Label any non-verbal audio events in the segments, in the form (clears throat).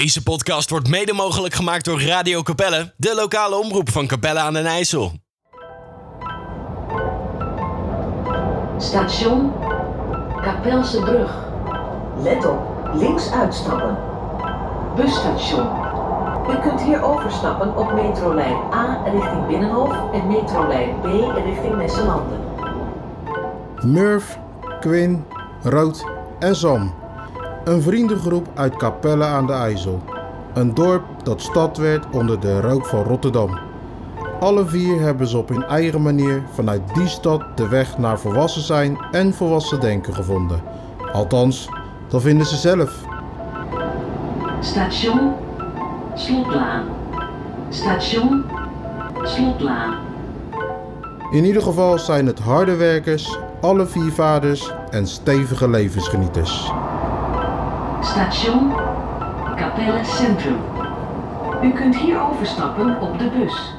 Deze podcast wordt mede mogelijk gemaakt door Radio Capelle, de lokale omroep van Capelle aan den IJssel. Station Kapelse Brug. Let op, links uitstappen. Busstation. U kunt hier overstappen op metrolijn A richting Binnenhof en metrolijn B richting Nesselanden. Murph, Quinn, Rood en Sam. Een vriendengroep uit Capelle aan de IJssel. Een dorp dat stad werd onder de rook van Rotterdam. Alle vier hebben ze op hun eigen manier vanuit die stad de weg naar volwassen zijn en volwassen denken gevonden. Althans, dat vinden ze zelf. Station Slotlaan. Station Slotlaan. In ieder geval zijn het harde werkers, alle vier vaders en stevige levensgenieters. Station Capelle Centrum. U kunt hier overstappen op de bus.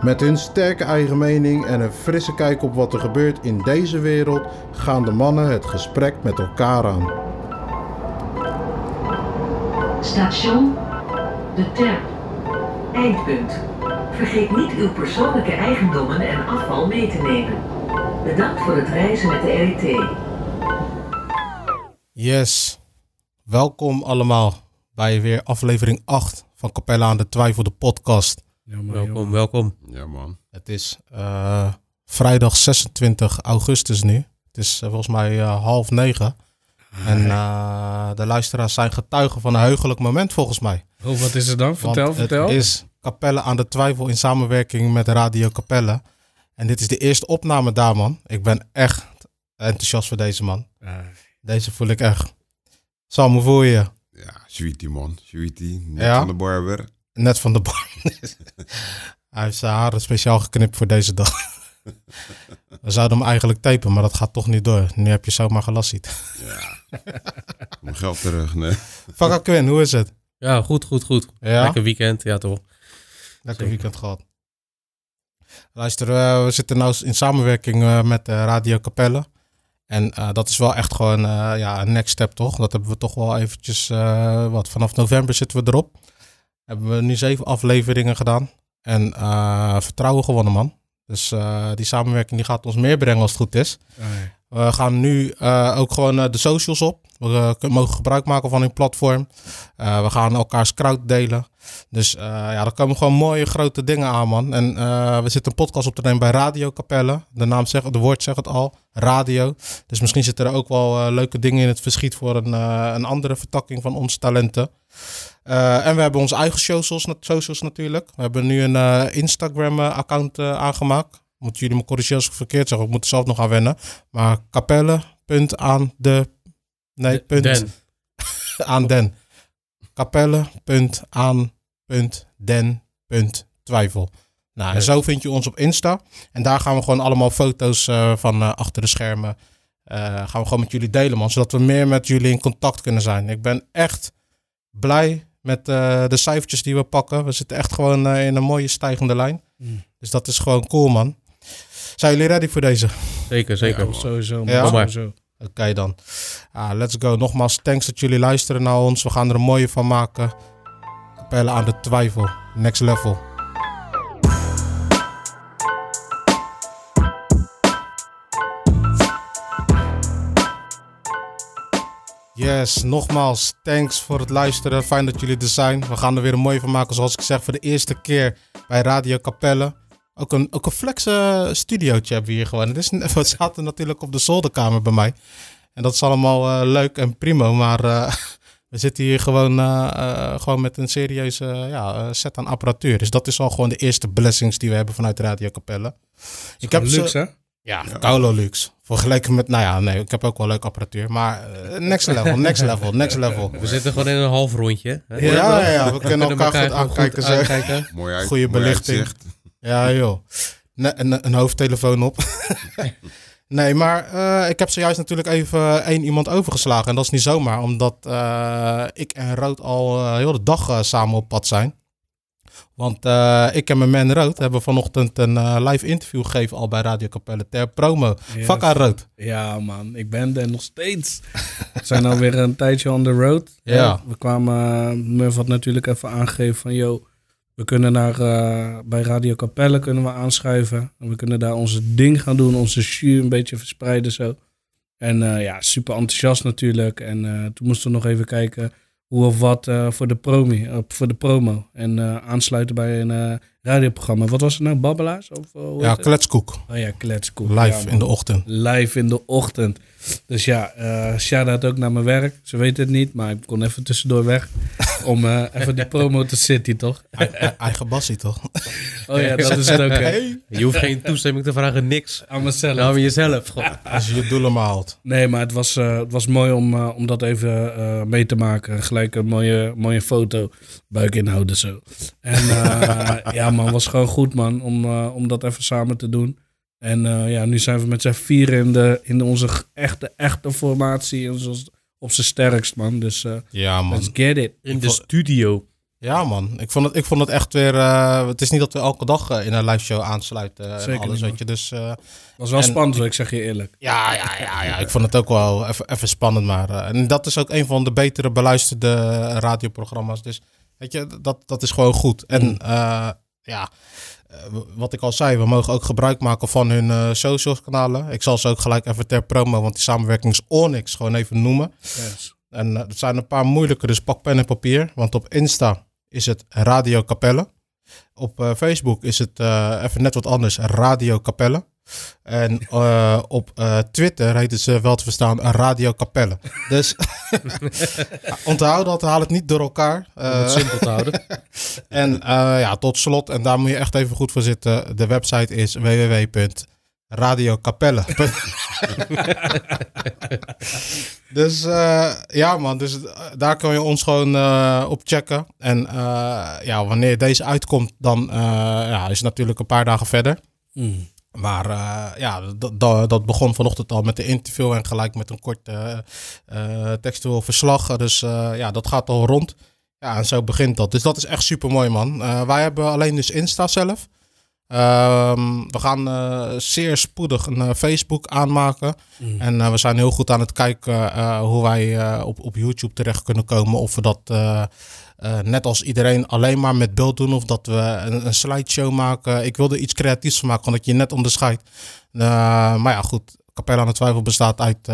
Met hun sterke eigen mening en een frisse kijk op wat er gebeurt in deze wereld gaan de mannen het gesprek met elkaar aan. Station De Terp. Eindpunt. Vergeet niet uw persoonlijke eigendommen en afval mee te nemen. Bedankt voor het reizen met de RIT. Yes, welkom allemaal bij weer aflevering 8 van Capella aan de Twijfel, de podcast. welkom, welkom. Ja, man. Het is eh, vrijdag 26 augustus nu. Het is eh, volgens mij eh, half negen. En eh, de luisteraars zijn getuigen van een heugelijk moment volgens mij. Oh, wat is er dan? Vertel, Want vertel. Het is Capelle aan de Twijfel in samenwerking met Radio Capelle. En dit is de eerste opname daar, man. Ik ben echt enthousiast voor deze man. Ah, Deze voel ik echt. Sam, hoe voel je je? Ja, sweetie, man. Sweetie. Net Ja? van de barber. Net van de bar. (laughs) Hij heeft zijn haren speciaal geknipt voor deze dag. (laughs) We zouden hem eigenlijk tapen, maar dat gaat toch niet door. Nu heb je zomaar gelast ziet. Ja. Mijn geld terug, nee. Fakka Quinn, hoe is het? ja, goed, goed, goed. Ja? Lekker weekend, ja toch. Lekker Zeker. weekend gehad. Luister, eh, we zitten nu in samenwerking eh, met eh, Radio Capelle. En eh, dat is wel echt gewoon eh, ja, een next step, toch? Dat hebben we toch wel eventjes, eh, wat, vanaf november zitten we erop. Hebben we nu zeven afleveringen gedaan. En vertrouwen gewonnen, man. Dus die samenwerking die gaat ons meer brengen als het goed is. We gaan nu eh, ook gewoon eh, de socials op. We eh, mogen gebruik maken van hun platform. We gaan elkaars crowd delen. Dus ja, er komen gewoon mooie grote dingen aan, man. En we zitten een podcast op te nemen bij Radio Capelle. De naam zegt, de woord zegt het al, radio. Dus misschien zitten er ook wel leuke dingen in het verschiet voor een, een andere vertakking van onze talenten. En we hebben onze eigen socials, socials natuurlijk. We hebben nu een Instagram-account aangemaakt. Moeten jullie me corrigeren als ik verkeerd zeg. Ik moet er zelf nog aan wennen. Maar capelle, punt aan de... Nee, punt Den. (laughs) aan den. Capelle, punt aan, punt den, punt twijfel. Nou, en zo vind je ons op Insta. En daar gaan we gewoon allemaal foto's eh, van eh, achter de schermen. eh, gaan we gewoon met jullie delen, man. Zodat we meer met jullie in contact kunnen zijn. Ik ben echt blij met de cijfertjes die we pakken. We zitten echt gewoon in een mooie stijgende lijn. Mm. Dus dat is gewoon cool, man. Zijn jullie ready voor deze? Zeker, zeker. Ja, sowieso. Ja? Kom maar. Oké dan. Ah, let's go. Nogmaals, thanks dat jullie luisteren naar ons. We gaan er een mooie van maken. Appellen aan de twijfel. Next level. Yes, nogmaals, thanks voor het luisteren. Fijn dat jullie er zijn. We gaan er weer een mooie van maken, zoals ik zeg, voor de eerste keer bij Radio Capelle. Ook een, ook een flex studiootje hebben we hier gewoon. Het is, (laughs) we zaten natuurlijk op de zolderkamer bij mij. En dat is allemaal eh, leuk en prima, maar eh, (laughs) we zitten hier gewoon, eh, gewoon met een serieuze ja, set aan apparatuur. Dus dat is al gewoon de eerste blessings die we hebben vanuit Radio Capelle. Ik heb ze- luxe, hè? ja, Kaulo Luxe. Vergeleken met, nou ja, nee, ik heb ook wel leuk apparatuur. Maar next (laughs) level, next level, next level. We zitten gewoon in een half rondje. hè? Ja, ja, ja, we kunnen elkaar goed aankijken, zeg. aankijken. Mooi uit. Goeie mooi belichting. uitzicht. Ja, joh. Een, een hoofdtelefoon op. (laughs) nee, maar eh, ik heb zojuist natuurlijk even één iemand overgeslagen. En dat is niet zomaar, omdat eh, ik en Rood al eh, heel de dag eh, samen op pad zijn. Want eh, ik en mijn man Rood hebben vanochtend een eh, live interview gegeven al bij Radio Capelle ter promo. Yes. Rood. Ja, man. Ik ben er nog steeds. We zijn alweer een tijdje on the road. Ja. Eh, We kwamen... Murph had natuurlijk even aangegeven van... Yo, we kunnen naar, eh, bij Radio Capelle kunnen we aanschuiven. En we kunnen daar onze ding gaan doen. Onze jus een beetje verspreiden zo. En eh, ja, super enthousiast natuurlijk. En eh, toen moesten we nog even kijken hoe of wat voor, de promi, voor de promo. En aansluiten bij een radioprogramma. Wat was het nou? Babbelaars? Of, Ja, het? kletskoek. Oh ja, kletskoek. Live Ja, in de ochtend. live in de ochtend. Dus ja, eh shout-out ook naar mijn werk. Ze weten het niet, maar ik kon even tussendoor weg. om eh, even die promo te city, toch? Eigen- bassie toch? Oh ja, dat is het ook. Je hoeft geen toestemming te vragen, niks. Aan mezelf. Nou, aan jezelf. (laughs) Als je je doelen maar haalt. Nee, maar het was, eh, het was mooi om, eh, om dat even eh, mee te maken. Gelijk een mooie, mooie foto. Buik inhouden zo. En eh, (laughs) ja, man, was gewoon goed, man. Om, eh, om dat even samen te doen. En eh, ja, nu zijn we met z'n vieren in, de, in onze echte, echte formatie. En zoals op zijn sterkst, man. Dus eh Ja, man. let's get it. In de studio. Ja, man. Ik vond het, ik vond het echt weer... eh, het is niet dat we elke dag in een live show aansluiten en Zeker alles, niet, weet je. Dus eh, was wel En- spannend, hoor, ik zeg je eerlijk. ja, ja, ja, ja. Ik vond het ook wel even, even spannend, maar... eh, en dat is ook een van de betere beluisterde radioprogramma's. Dus, weet je, dat, dat is gewoon goed. En Mm. eh, ja... eh, Wat ik al zei, we mogen ook gebruik maken van hun eh socials kanalen. Ik zal ze ook gelijk even ter promo, want die samenwerking is Onyx gewoon even noemen. Yes. En eh, het zijn een paar moeilijke, dus pak pen en papier. Want op Insta is het Radio Capelle. Op Facebook is het even net wat anders, Radio Capelle. En eh, op eh, Twitter heet het ze wel te verstaan Radio Capelle. Dus (laughs) onthoud dat, haal het niet door elkaar. Om Eh, het simpel te houden. (laughs) en eh, ja, tot slot, en daar moet je echt even goed voor zitten. De website is www.radiocapelle. (laughs) dus eh, ja man, dus eh, daar kun je ons gewoon eh, op checken. En eh, ja, wanneer deze uitkomt, dan eh, ja, is het natuurlijk een paar dagen verder. Mm. Maar eh, ja, dat, begon vanochtend al met de interview en gelijk met een kort eh, textueel verslag. Dus ja, dat gaat al rond. Ja, en zo begint dat. Dus dat is echt super mooi, man. Wij hebben alleen dus Insta zelf. Ehm, we gaan eh, zeer spoedig een eh, Facebook aanmaken. Mm. En eh, we zijn heel goed aan het kijken hoe wij op, op YouTube terecht kunnen komen. Of we dat net als iedereen alleen maar met beeld doen. Of dat we een, een slideshow maken. Ik wilde iets creatiefs van maken, omdat je net onderscheidt. Maar ja, goed. Capella aan de Twijfel bestaat uit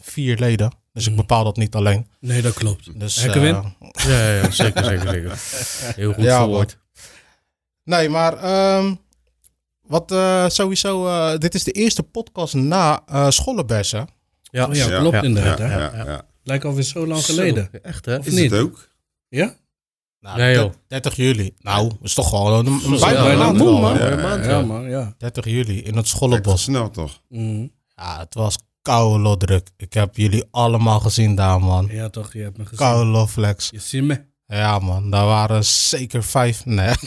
vier leden. Dus ik Mm. bepaal dat niet alleen. Nee, dat klopt. Dus, Hekkenwin? eh, Ja, ja, zeker, zeker, zeker. (laughs) Heel goed Ja, verwoord. Nee, maar ehm, wat eh, sowieso, eh, dit is de eerste podcast na eh Schollenbersen. Ja, Oh ja, klopt inderdaad, Ja, hè? ja, ja. Lijkt alweer zo lang Zo, geleden. Echt, hè? Of Is niet? het ook? Ja? Nou, Nee, joh. 30 juli. Nou, dat is toch gewoon een, bijna ja, een maand man. Ja, maand, Ja, ja. man, ja. 30 juli in het Lekker Schollenbos. snel toch? Mm. Ja, het was koude druk. Ik heb jullie allemaal gezien daar, man. Ja, toch, je hebt me gezien. Koude flex. Je ziet me. Ja, man. Daar waren zeker vijf. Nee. (laughs)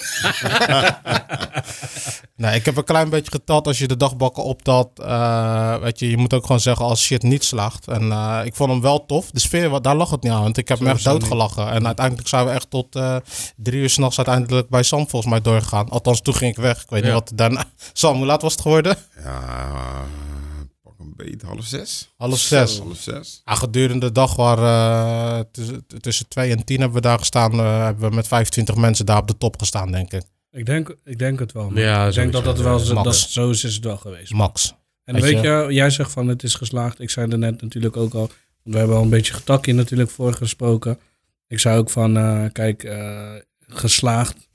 nee, ik heb een klein beetje geteld als je de dagbakken optelt. eh, weet je, je moet ook gewoon zeggen als shit niet slaagt. En eh, ik vond hem wel tof. De sfeer, daar lag het niet aan. Want ik heb me echt doodgelachen. En uiteindelijk zijn we echt tot eh, drie uur s'nachts uiteindelijk bij Sam volgens mij doorgegaan. Althans, toen ging ik weg. Ik weet Ja. niet wat daarna... (laughs) Sam, hoe laat was het geworden? Ja, beet, half zes. Half zes. Half zes. Ja, gedurende de dag waren eh, tussen, tussen twee en tien hebben we daar gestaan. eh, hebben we met 25 mensen daar op de top gestaan, denk ik. Ik denk, ik denk het wel. Ja, ik denk dat dat wel ja. dat, zo is, is het wel geweest. Max. En Weet weet, je- je, jij zegt van het is geslaagd. Ik zei er net natuurlijk ook al. Want we hebben al een beetje getakje natuurlijk voor gesproken. Ik zei ook van, eh, kijk, eh, geslaagd.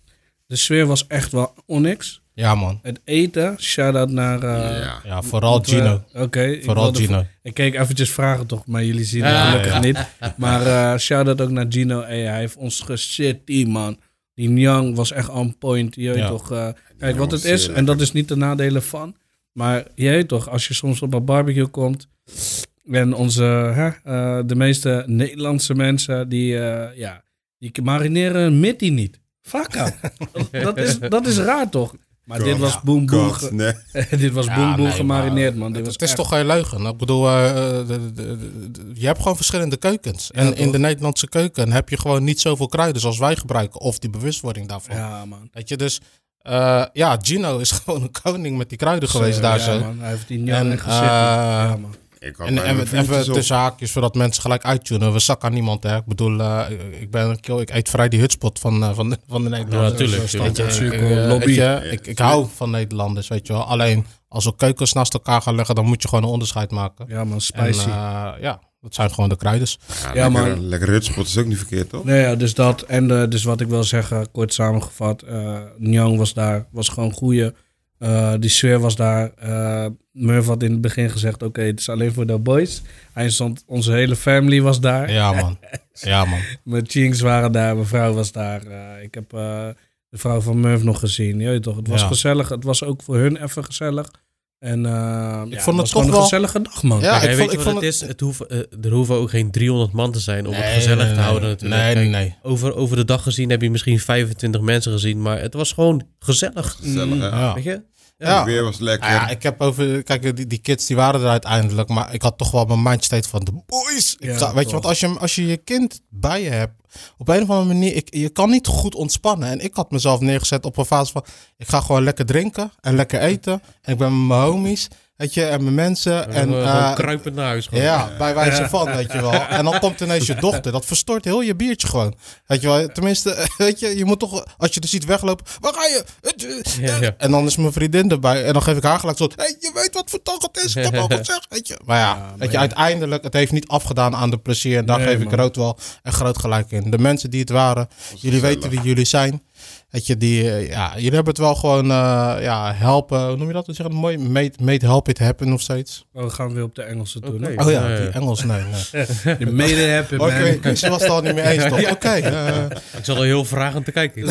De sfeer was echt wel onyx. Ja, man. Het eten, shout-out naar... eh, ja. Ja, vooral we- Gino. Oké. ik Vooral wilde- Gino. Ik keek eventjes vragen toch, maar jullie zien het Ja, gelukkig ja. niet. Maar eh shout-out ook naar Gino. Hey, hij heeft ons gesit, die man. Die Nyang was echt on point. Je weet Ja. toch, eh, kijk wat was het is. En dat is niet de nadelen van. Maar je weet toch, als je soms op een barbecue komt. En onze, hè, eh, de meeste Nederlandse mensen, die, eh, ja, die marineren een mittie niet. Fuck up. (laughs) dat, is, dat is raar toch? Maar dit was boem nee. (laughs) dit was boem boem nee, gemarineerd, man. Dit was Het is echt- toch geen leugen. Ik bedoel, eh, de- de- de- de- je hebt gewoon verschillende keukens. En in de Nederlandse keuken heb je gewoon niet zoveel kruiden zoals wij gebruiken. Of die bewustwording daarvan. Ja, man. Weet je, dus eh, ja, Gino is (laughs) gewoon een koning met die kruiden geweest Zo, daar ja, zo. man. Hij heeft die En, gezet. eh, ja, man. Ik had En, even op. tussen haakjes, voordat mensen gelijk uittunen. We zakken aan niemand, hè. Ik bedoel, eh, ik ben kill, ik eet vrij die hutspot van, eh, van, de, van de Nederlanders. Ja, tuurlijk, Weet je, tuurlijk. ik, ik, ik hou van Nederlanders, weet je wel. Alleen, als we keukens naast elkaar gaan leggen, dan moet je gewoon een onderscheid maken. Ja, man. En Spicy. eh, ja, dat zijn gewoon de kruiders. Ja, Ja, lekker, man. lekker hutspot is ook niet verkeerd, toch? Nee, ja, dus dat. En dus wat ik wil zeggen, kort samengevat. eh Nyang was daar, was gewoon goeie. Eh, die sfeer was daar. Eh Murph had in het begin gezegd, oké, het is alleen voor de boys. Hij stond, onze hele family was daar. Ja, man. (laughs) Ja, man. Mijn chinks waren daar, mijn vrouw was daar. Eh, ik heb eh, de vrouw van Murph nog gezien. Je weet toch, het was Ja. gezellig. Het was ook voor hun even gezellig. En eh ja, vond het was toch gewoon een wel- gezellige dag, man. Ja, Kijk, ik weet vond- je ik wat vond het is? Het hoeven, er hoeven ook geen 300 man te zijn om het gezellig nee, te houden nee. natuurlijk. Nee, Kijk, nee, nee. Over, over de dag gezien heb je misschien 25 mensen gezien, maar het was gewoon gezellig. Gezellig, hè? Ja. Weet je? Ja. Het weer was lekker. Nou ja, ik heb over, kijk, die, die kids die waren er uiteindelijk, maar ik had toch wel mijn mindstate van de boys. Ik Ja, zag- weet je, want als je, als je je kind bij je hebt, op een of andere manier, ik, je kan niet goed ontspannen. En ik had mezelf neergezet op een fase van, ik ga gewoon lekker drinken en lekker eten. En ik ben met mijn homies, weet je, en mijn mensen. En, eh, kruipend naar huis. Gewoon. ja, bij wijze van, weet je wel. (laughs) En dan komt ineens je dochter. Dat verstoort heel je biertje gewoon. Weet je wel, tenminste, (laughs) weet je, je moet toch, als je er ziet weglopen, waar ga je? Ja, ja. En dan is mijn vriendin erbij. En dan geef ik haar gelijk zo, hey, je weet wat voor dag het is. Ik heb al (laughs) gezegd, weet je. Maar ja, weet je, uiteindelijk, het heeft niet afgedaan aan de plezier. En daar Nee, geef ik man. rood wel een groot gelijk in. De mensen die het waren, jullie gezellig. weten wie jullie zijn. Weet je, die, eh, ja, jullie hebben het wel gewoon, eh, ja, helpen, hoe noem je dat? We zeggen het mooi, made, made help it happen of zoiets. Oh, we gaan weer op de Engelse hè? Oh ja, Nee. die Engels, nee, nee. (laughs) Je mede happy, man. Oké, Chris was het al niet mee eens, (laughs) toch? Oké. eh, Ik zat al heel vragend te kijken.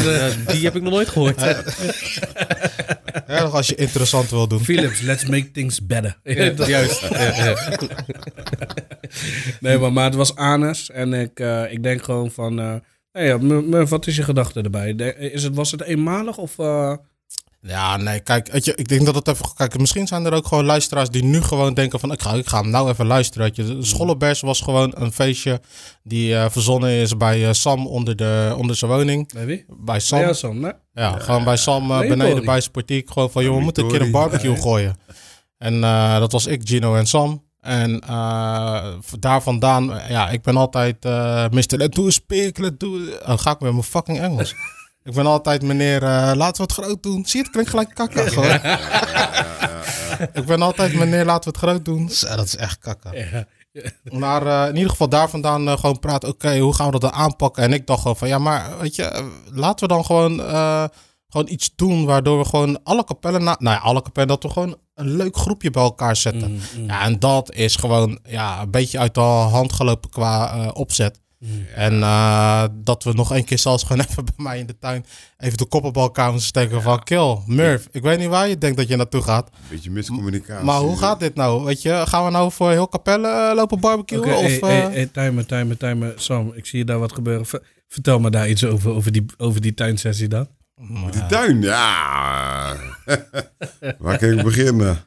Die heb ik nog nooit gehoord. ja, nog als je interessant wil doen. Philips, let's make things better. (laughs) Juist. Ja, ja. Nee, maar, maar het was Anes. En ik, eh, ik denk gewoon van... ja, M- M- wat is je gedachte erbij? Is het, was het eenmalig of... eh, Ja, nee, kijk, weet je, ik denk dat het even... Kijk, misschien zijn er ook gewoon luisteraars die nu gewoon denken van... Ik ga, ik ga hem nou even luisteren, weet je. De Schollenbers was gewoon een feestje die eh, verzonnen is bij eh, Sam onder, de, onder zijn woning. bij wie? Bij Sam. Ja, Ja, Sam, hè? gewoon bij Sam beneden bij Sportiek. Gewoon van, joh, we moeten een keer een barbecue gooien. En eh, dat was ik, Gino en Sam. En eh, daar vandaan, eh, ja, ik ben altijd eh Mr. Let do speak, let do... Oh, ga ik met mijn fucking Engels. (laughs) Ik ben altijd meneer, laten we het groot doen. Zie je, het klinkt gelijk kakka gewoon. (laughs) ik ben altijd meneer, laten we het groot doen. Zo, dat is echt kakka. Maar in ieder geval daar vandaan gewoon praten, oké, hoe gaan we dat dan aanpakken? En ik dacht gewoon van, ja, maar weet je, laten we dan gewoon, gewoon iets doen waardoor we gewoon alle kapellen, na nou ja, alle kapellen, dat we gewoon een leuk groepje bij elkaar zetten. Mm, Ja, en dat is gewoon ja, een beetje uit de hand gelopen qua eh, opzet. En eh, dat we nog één keer zelfs gewoon (laughs) even bij mij in de tuin even de koppen bij elkaar moeten steken van kill, Murph, ik weet niet waar je denkt dat je naartoe gaat. Beetje miscommunicatie. Maar hoe gaat dit nou? Weet je, gaan we nou voor heel Capelle eh, lopen barbecuen? Oké, of, hey, hey, hey, timer, timer, timer. Sam, ik zie daar wat gebeuren. Ver- vertel me daar iets over, over die, over die tuinsessie dan. Met die tuin, ja. (laughs) Waar kan ik beginnen?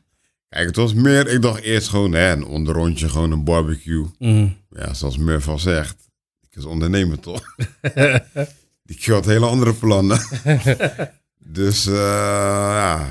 Kijk, het was meer, ik dacht eerst gewoon hè, een onderrondje, gewoon een barbecue. Mm. Ja, zoals Murph al zegt, ik is ondernemer toch? (laughs) Die had hele andere plannen. (laughs) dus uh, ja,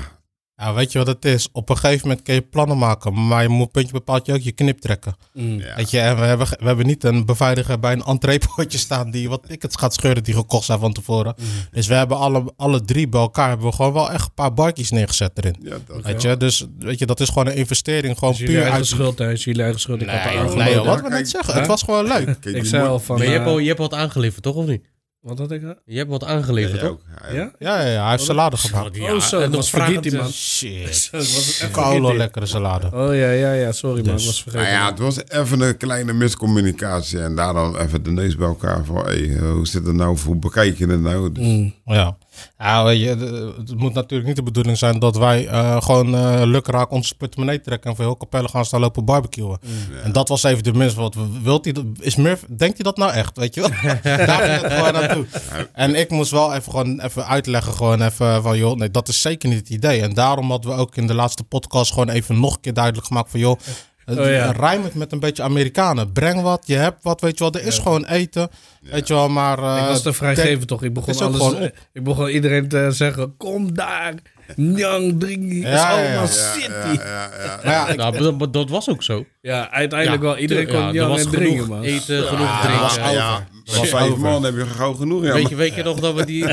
Ja, weet je wat het is? Op een gegeven moment kun je plannen maken, maar je moet puntje bepaald je ook je knip trekken. Mm. ja. Weet je, en we hebben, we hebben niet een beveiliger bij een entreepotje staan die wat tickets gaat scheuren die gekocht zijn van tevoren. Dus we hebben alle, alle drie bij elkaar hebben we gewoon wel echt een paar barkies neergezet erin. ja dat, Weet je, dus weet je, dat is gewoon een investering, gewoon puur eigen uit... schuld, hè? Is jullie eigen schuld. Ik had Nee, er aangeboden. nee wat we net zeggen, het was gewoon leuk. Ik zei al van... Maar je hebt, eh, al, je hebt wat aangeleverd, toch? Of niet? Wat had ik? eh? Je hebt wat Ja, aangeleverd, toch? ook. Ja, Ja? Ja, ja, ja, hij heeft salade gemaakt. Ja, Oh, zo, en nog was spaghetti, man. (laughs) Shit. (laughs) Het was echt Koude lekkere salade. Oh ja, ja, ja. Sorry man, Dus. ik was vergeten. Nou ja, het was even een kleine miscommunicatie. En daar dan even de neus bij elkaar van, hey, eh, hoe zit het nou, hoe bekijk je het nou? Dus, Mm. Ja. Ja, je, het moet natuurlijk niet de bedoeling zijn dat wij eh, gewoon eh lukraak onze portemonnee trekken en voor heel Capelle gaan staan lopen barbecuen. En dat was even de mis. Wat wilt hij? Is Murph? Denkt hij dat nou echt? Weet je wel? (laughs) Daar ging het gewoon naartoe. En ik moest wel even gewoon even uitleggen, gewoon even van joh, nee, dat is zeker niet het idee. En daarom hadden we ook in de laatste podcast gewoon even nog een keer duidelijk gemaakt van joh. Oh ja. Rijm het met een beetje Amerikanen. Breng wat, je hebt wat, weet je wel. Er is gewoon eten, weet je wel. Maar ik eh, was te vrijgevend toch? Ik begon, alles, gewoon op. ik begon iedereen te zeggen, kom daar. Njang, dringie. Ja, is ja, allemaal city. ja, ja, ja. (laughs) Maar ja, ik- Nou, dat, was ook zo. Ja, uiteindelijk Ja, wel. Iedereen kon en man. eten, genoeg Ja, drinken. Was vijf man heb je gauw genoeg. Ja, Weet maar- je, weet je nog dat we (laughs) die,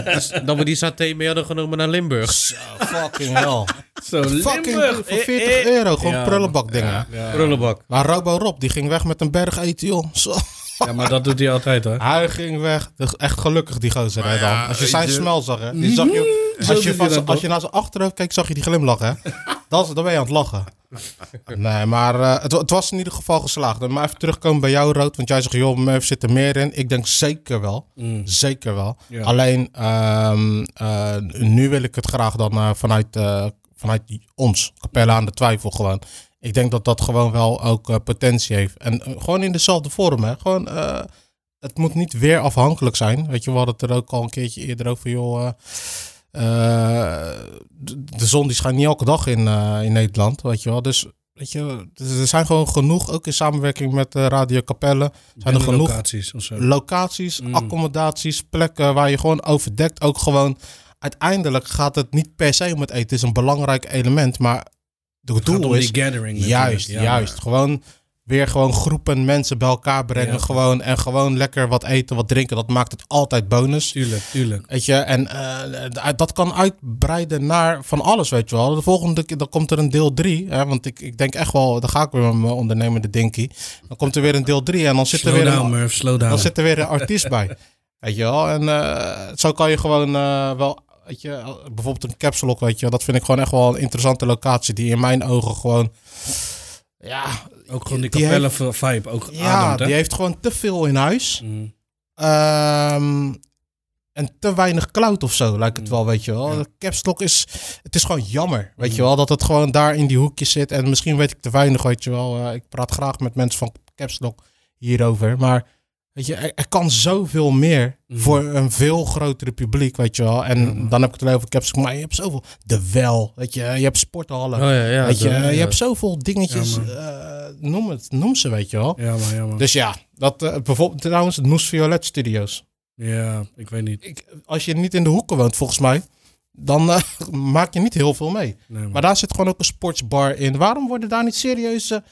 dat we die saté mee hadden genomen naar Limburg? fucking hell. Zo, Fucking Limburg. voor eh, 40 eh. euro. Gewoon Ja, prullenbak dingen. Ja. Prullenbak. Maar Robo Rob, die ging weg met een berg eten, joh. (laughs) Zo. ja, maar dat doet hij altijd, hoor. Hij ging weg. De- Echt gelukkig, die gozer. Maar hè, dan. Als je zijn je- smel zag, hè. Die zag je, (laughs) als, je van als je naar zijn achterhoofd keek, zag je die glimlach, hè. Dat, is- dan ben je aan het lachen. (laughs) Nee, maar eh, het, het was in ieder geval geslaagd. Maar even terugkomen bij jou, Rood. Want jij zegt, joh, Murph zit er meer in. Ik denk zeker wel. Mm. Zeker wel. Ja. Alleen, ehm, eh, nu wil ik het graag dan eh, vanuit, vanuit ons, Capella aan de Twijfel gewoon. Ik denk dat dat gewoon wel ook potentie heeft. En gewoon in dezelfde vorm, hè. Gewoon, het moet niet weer afhankelijk zijn. Weet je, we hadden het er ook al een keertje eerder over, joh. Eh, de, zon die schijnt niet elke dag in, eh, in Nederland, weet je wel. Dus, weet je, er zijn gewoon genoeg, ook in samenwerking met eh, Radio Capelle, zijn er En genoeg locaties of zo. locaties, Mm. accommodaties, plekken waar je gewoon overdekt. Ook gewoon, uiteindelijk gaat het niet per se om het eten. Het is een belangrijk element, maar de Het doel is gathering. juist, Ja. juist. Gewoon weer gewoon groepen mensen bij elkaar brengen. Ja. Gewoon, en gewoon lekker wat eten, wat drinken. Dat maakt het altijd bonus. Tuurlijk, tuurlijk. Weet je, en eh, dat kan uitbreiden naar van alles, weet je wel. De volgende keer, dan komt er een deel 3. Want ik, ik denk echt wel, dan ga ik weer met mijn ondernemende dinky. Dan komt er weer een deel 3 en dan zit er weer down, een, Murph, slow down. dan zit er weer een artiest bij. (laughs) Weet je wel? En eh, zo kan je gewoon eh, wel, weet je, bijvoorbeeld een capsule weet je, dat vind ik gewoon echt wel een interessante locatie die in mijn ogen gewoon, ja, Ook gewoon die die capelle vibe. Ook ja, ademt, hè? die heeft gewoon te veel in huis. Mm. Ehm, en te weinig cloud of zo, lijkt het wel, weet je wel. Ja. Capstock is, het is gewoon jammer, weet je wel, dat het gewoon daar in die hoekjes zit. En misschien weet ik te weinig, weet je wel. Eh, ik praat graag met mensen van capstock hierover, maar weet je, er, er kan zoveel meer Mhm. voor een veel grotere publiek, weet je wel. En Ja. dan heb ik het over capstock, maar je hebt zoveel. De wel, weet je, je hebt sporthallen. Oh ja, ja. weet je, de- je hebt zoveel dingetjes, eh, noem het, noem ze, weet je wel. Ja, maar ja. Dus ja, dat eh, bijvoorbeeld trouwens het Noes Violet Studios. Ja, ik weet niet. Ik, als je niet in de hoeken woont, volgens mij, dan eh, (laughs) maak je niet heel veel mee. Nee, man. Maar daar zit gewoon ook een sportsbar in. Waarom worden daar niet serieuze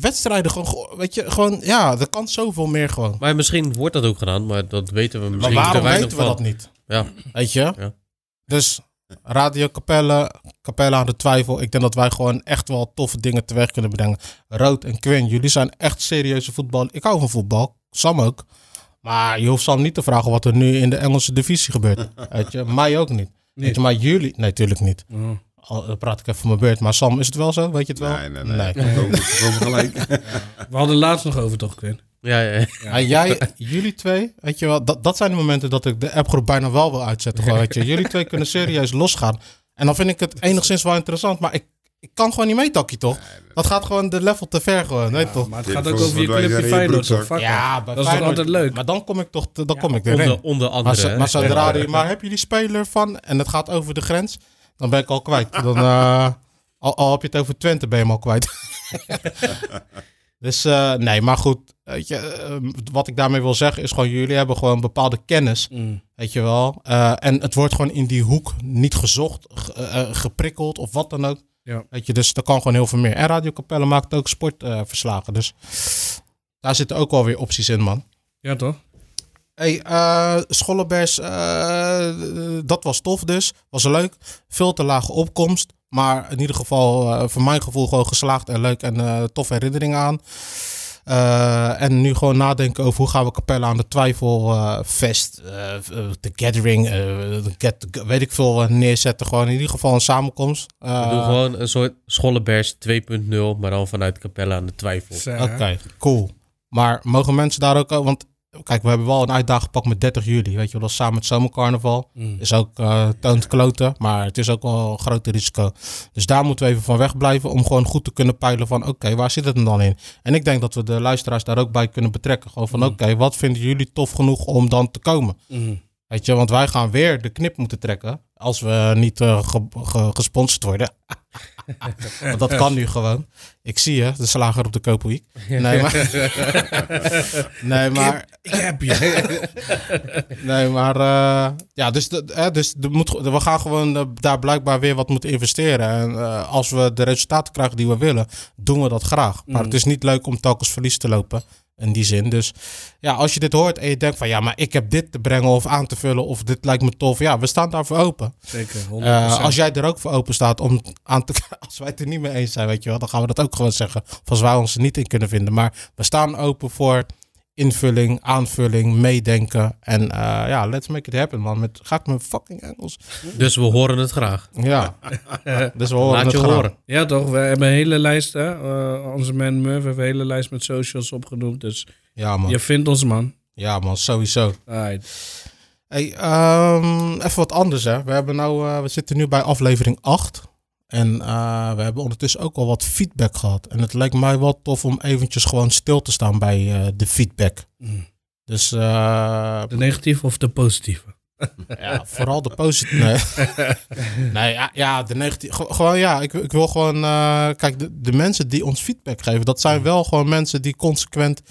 wedstrijden gewoon, ge- weet je, gewoon, ja, er kan zoveel meer gewoon. Maar misschien wordt dat ook gedaan, maar dat weten we Maar misschien te waarom weten we van. dat niet? Ja. Weet je? Ja. Dus Radio Capelle, Capelle aan de twijfel. Ik denk dat wij gewoon echt wel toffe dingen teweeg kunnen brengen. Rood en Quinn, jullie zijn echt serieuze voetbal. Ik hou van voetbal, Sam ook. Maar je hoeft Sam niet te vragen wat er nu in de Engelse divisie gebeurt. (laughs) Weet je, mij ook niet. Weet je, maar jullie, nee, natuurlijk niet. Oh. Al dan praat ik even van mijn beurt. Maar Sam, is het wel zo? Weet je het wel? Nee, nee, nee. We komen- (laughs) we hadden laatst nog over, toch, Quinn? Ja, ja, ja. En jij, jullie twee, weet je wel, dat, dat zijn de momenten dat ik de appgroep bijna wel wil uitzetten. Gewoon, weet je. Jullie twee kunnen serieus (laughs) losgaan. En dan vind ik het enigszins wel interessant, maar ik, ik kan gewoon niet mee, Takkie, toch? Dat gaat gewoon de level te ver, gewoon, weet je toch? Maar het gaat ook over je clubje Feyenoord, Ja, dat is toch altijd leuk? Maar dan kom ik toch, dan kom ik erin. Onder, onder Maar, andere. maar zodra maar heb je die speler van en het gaat over de grens, dan ben ik al kwijt. Dan, eh, al, al heb je het over Twente, ben je hem al kwijt. (laughs) dus eh, nee, maar goed. Weet je, eh, wat ik daarmee wil zeggen is gewoon, jullie hebben gewoon bepaalde kennis, Mm. weet je wel. Eh, en het wordt gewoon in die hoek niet gezocht, ge- geprikkeld of wat dan ook. Ja. Weet je, dus er kan gewoon heel veel meer. En Radio Capelle maakt ook sportverslagen, dus daar zitten ook wel weer opties in, man. Ja, toch? Hey, eh eh, dat was tof dus. Was leuk. Veel te lage opkomst. Maar in ieder geval, eh, voor mijn gevoel, gewoon geslaagd en leuk en eh toffe herinneringen aan. Eh, en nu gewoon nadenken over hoe gaan we Capelle aan de Twijfelfest, eh, eh, de Gathering, eh, de get, weet ik veel, neerzetten. Gewoon in ieder geval een samenkomst. Eh, We doen gewoon een soort Schollenbergs 2.0, maar dan vanuit Capelle aan de Twijfel. Oké, cool. Maar mogen mensen daar ook... Want kijk, we hebben wel een uitdaging gepakt met 30 juli. Weet je wel, dat is samen met zomercarnaval. Mm. Is ook eh toont kloten, maar het is ook wel een groot risico. Dus daar moeten we even van wegblijven om gewoon goed te kunnen peilen van oké, waar zit het hem dan in? En ik denk dat we de luisteraars daar ook bij kunnen betrekken. Gewoon van oké, wat vinden jullie tof genoeg om dan te komen? Mm. Weet je, want wij gaan weer de knip moeten trekken als we niet eh, ge- ge- gesponsord worden. (laughs) want dat kan nu gewoon. Ik zie je, de slager op de Koopweek. Nee, maar... (laughs) nee, maar... Ik heb je. (laughs) Nee, maar eh, ja, dus, de, dus de moet, we gaan gewoon eh, daar blijkbaar weer wat moeten investeren. En als we de resultaten krijgen die we willen, doen we dat graag. Maar Mm. het is niet leuk om telkens verlies te lopen in die zin. Dus ja, als je dit hoort en je denkt van ja, maar ik heb dit te brengen of aan te vullen of dit lijkt me tof. Ja, we staan daarvoor open. Zeker, 100%. Eh, als jij er ook voor open staat om aan te, (laughs) als wij het er niet mee eens zijn, weet je wel, dan gaan we dat ook gewoon zeggen. Of als wij ons er niet in kunnen vinden. Maar we staan open voor invulling, aanvulling, meedenken. En eh, ja, let's make it happen, man. Met, ga ik mijn fucking Engels? Dus we horen het graag. Ja. (laughs) dus we horen Laat het je graag. horen. Ja, toch? We hebben een hele lijst, hè? Eh, onze man Murph heeft een hele lijst met socials opgenoemd. Dus Ja, man. je vindt ons, man. Ja, man, sowieso. Alright. Hey, ehm, even wat anders, hè. We, hebben nou, eh, we zitten nu bij aflevering 8. En eh, we hebben ondertussen ook al wat feedback gehad. En het lijkt mij wel tof om eventjes gewoon stil te staan bij eh, de feedback. Mm. Dus eh, De negatieve of de positieve? ja, vooral de positieve. (laughs) Nee, (laughs) nee ja, ja, de negatieve. Gewoon ja, ik, ik wil gewoon. kijk, de, de mensen die ons feedback geven, dat zijn wel gewoon mensen die consequent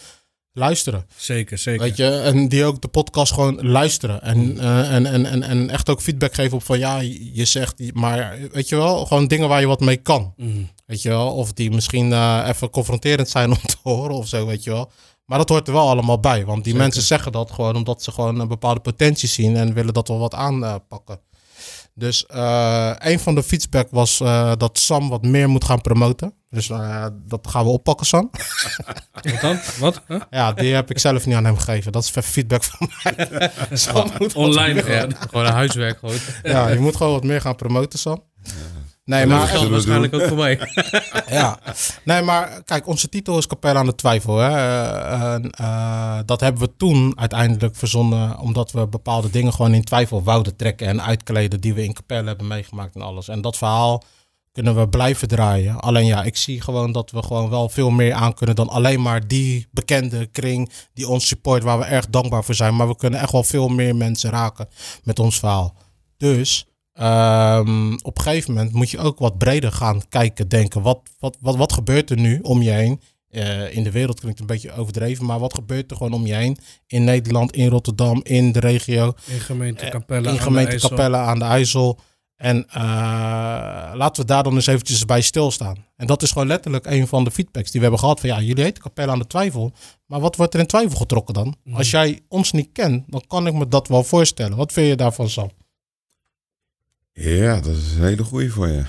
luisteren. Zeker, zeker. Weet je, en die ook de podcast gewoon luisteren. En, eh, en, en, en, en echt ook feedback geven op van ja, je zegt, die- maar weet je wel, gewoon dingen waar je wat mee kan. Mm. Weet je wel, of die misschien eh, even confronterend zijn om te horen of zo, weet je wel. Maar dat hoort er wel allemaal bij, want die Zeker. mensen zeggen dat gewoon omdat ze gewoon een bepaalde potentie zien en willen dat we wat aanpakken. Dus eh, een van de feedback was eh, dat Sam wat meer moet gaan promoten. Dus eh, dat gaan we oppakken, Sam. (laughs) Wat dan? Wat? Huh? Ja, die heb ik zelf niet aan hem gegeven. Dat is feedback van mij. (laughs) Sam moet Online meer- gewoon. Ja, gewoon een huiswerk. Gewoon. Ja, je moet gewoon wat meer gaan promoten, Sam. Nee, Maar dat geldt waarschijnlijk ook voor mij. (laughs) ja. nee, maar kijk, onze titel is Capella aan de Twijfel. Hè? Eh, eh, dat hebben we toen uiteindelijk verzonnen omdat we bepaalde dingen gewoon in twijfel wouden trekken en uitkleden die we in Capella hebben meegemaakt en alles. En dat verhaal kunnen we blijven draaien. Alleen ja, ik zie gewoon dat we gewoon wel veel meer aan kunnen dan alleen maar die bekende kring die ons support, waar we erg dankbaar voor zijn. Maar we kunnen echt wel veel meer mensen raken met ons verhaal. Dus ehm, op een gegeven moment moet je ook wat breder gaan kijken, denken. Wat, wat, wat, wat gebeurt er nu om je heen? Eh, in de wereld klinkt een beetje overdreven, maar wat gebeurt er gewoon om je heen? In Nederland, in Rotterdam, in de regio In gemeente Eh, Capelle. in aan de gemeente IJssel. Capelle aan de IJssel. En eh, laten we daar dan eens eventjes bij stilstaan. En dat is gewoon letterlijk een van de feedbacks die we hebben gehad. Van ja, jullie heten Capelle aan de twijfel. Maar wat wordt er in twijfel getrokken dan? Mhm. Als jij ons niet kent, dan kan ik me dat wel voorstellen. Wat vind je daarvan, Sam? Ja, dat is een hele goeie voor je.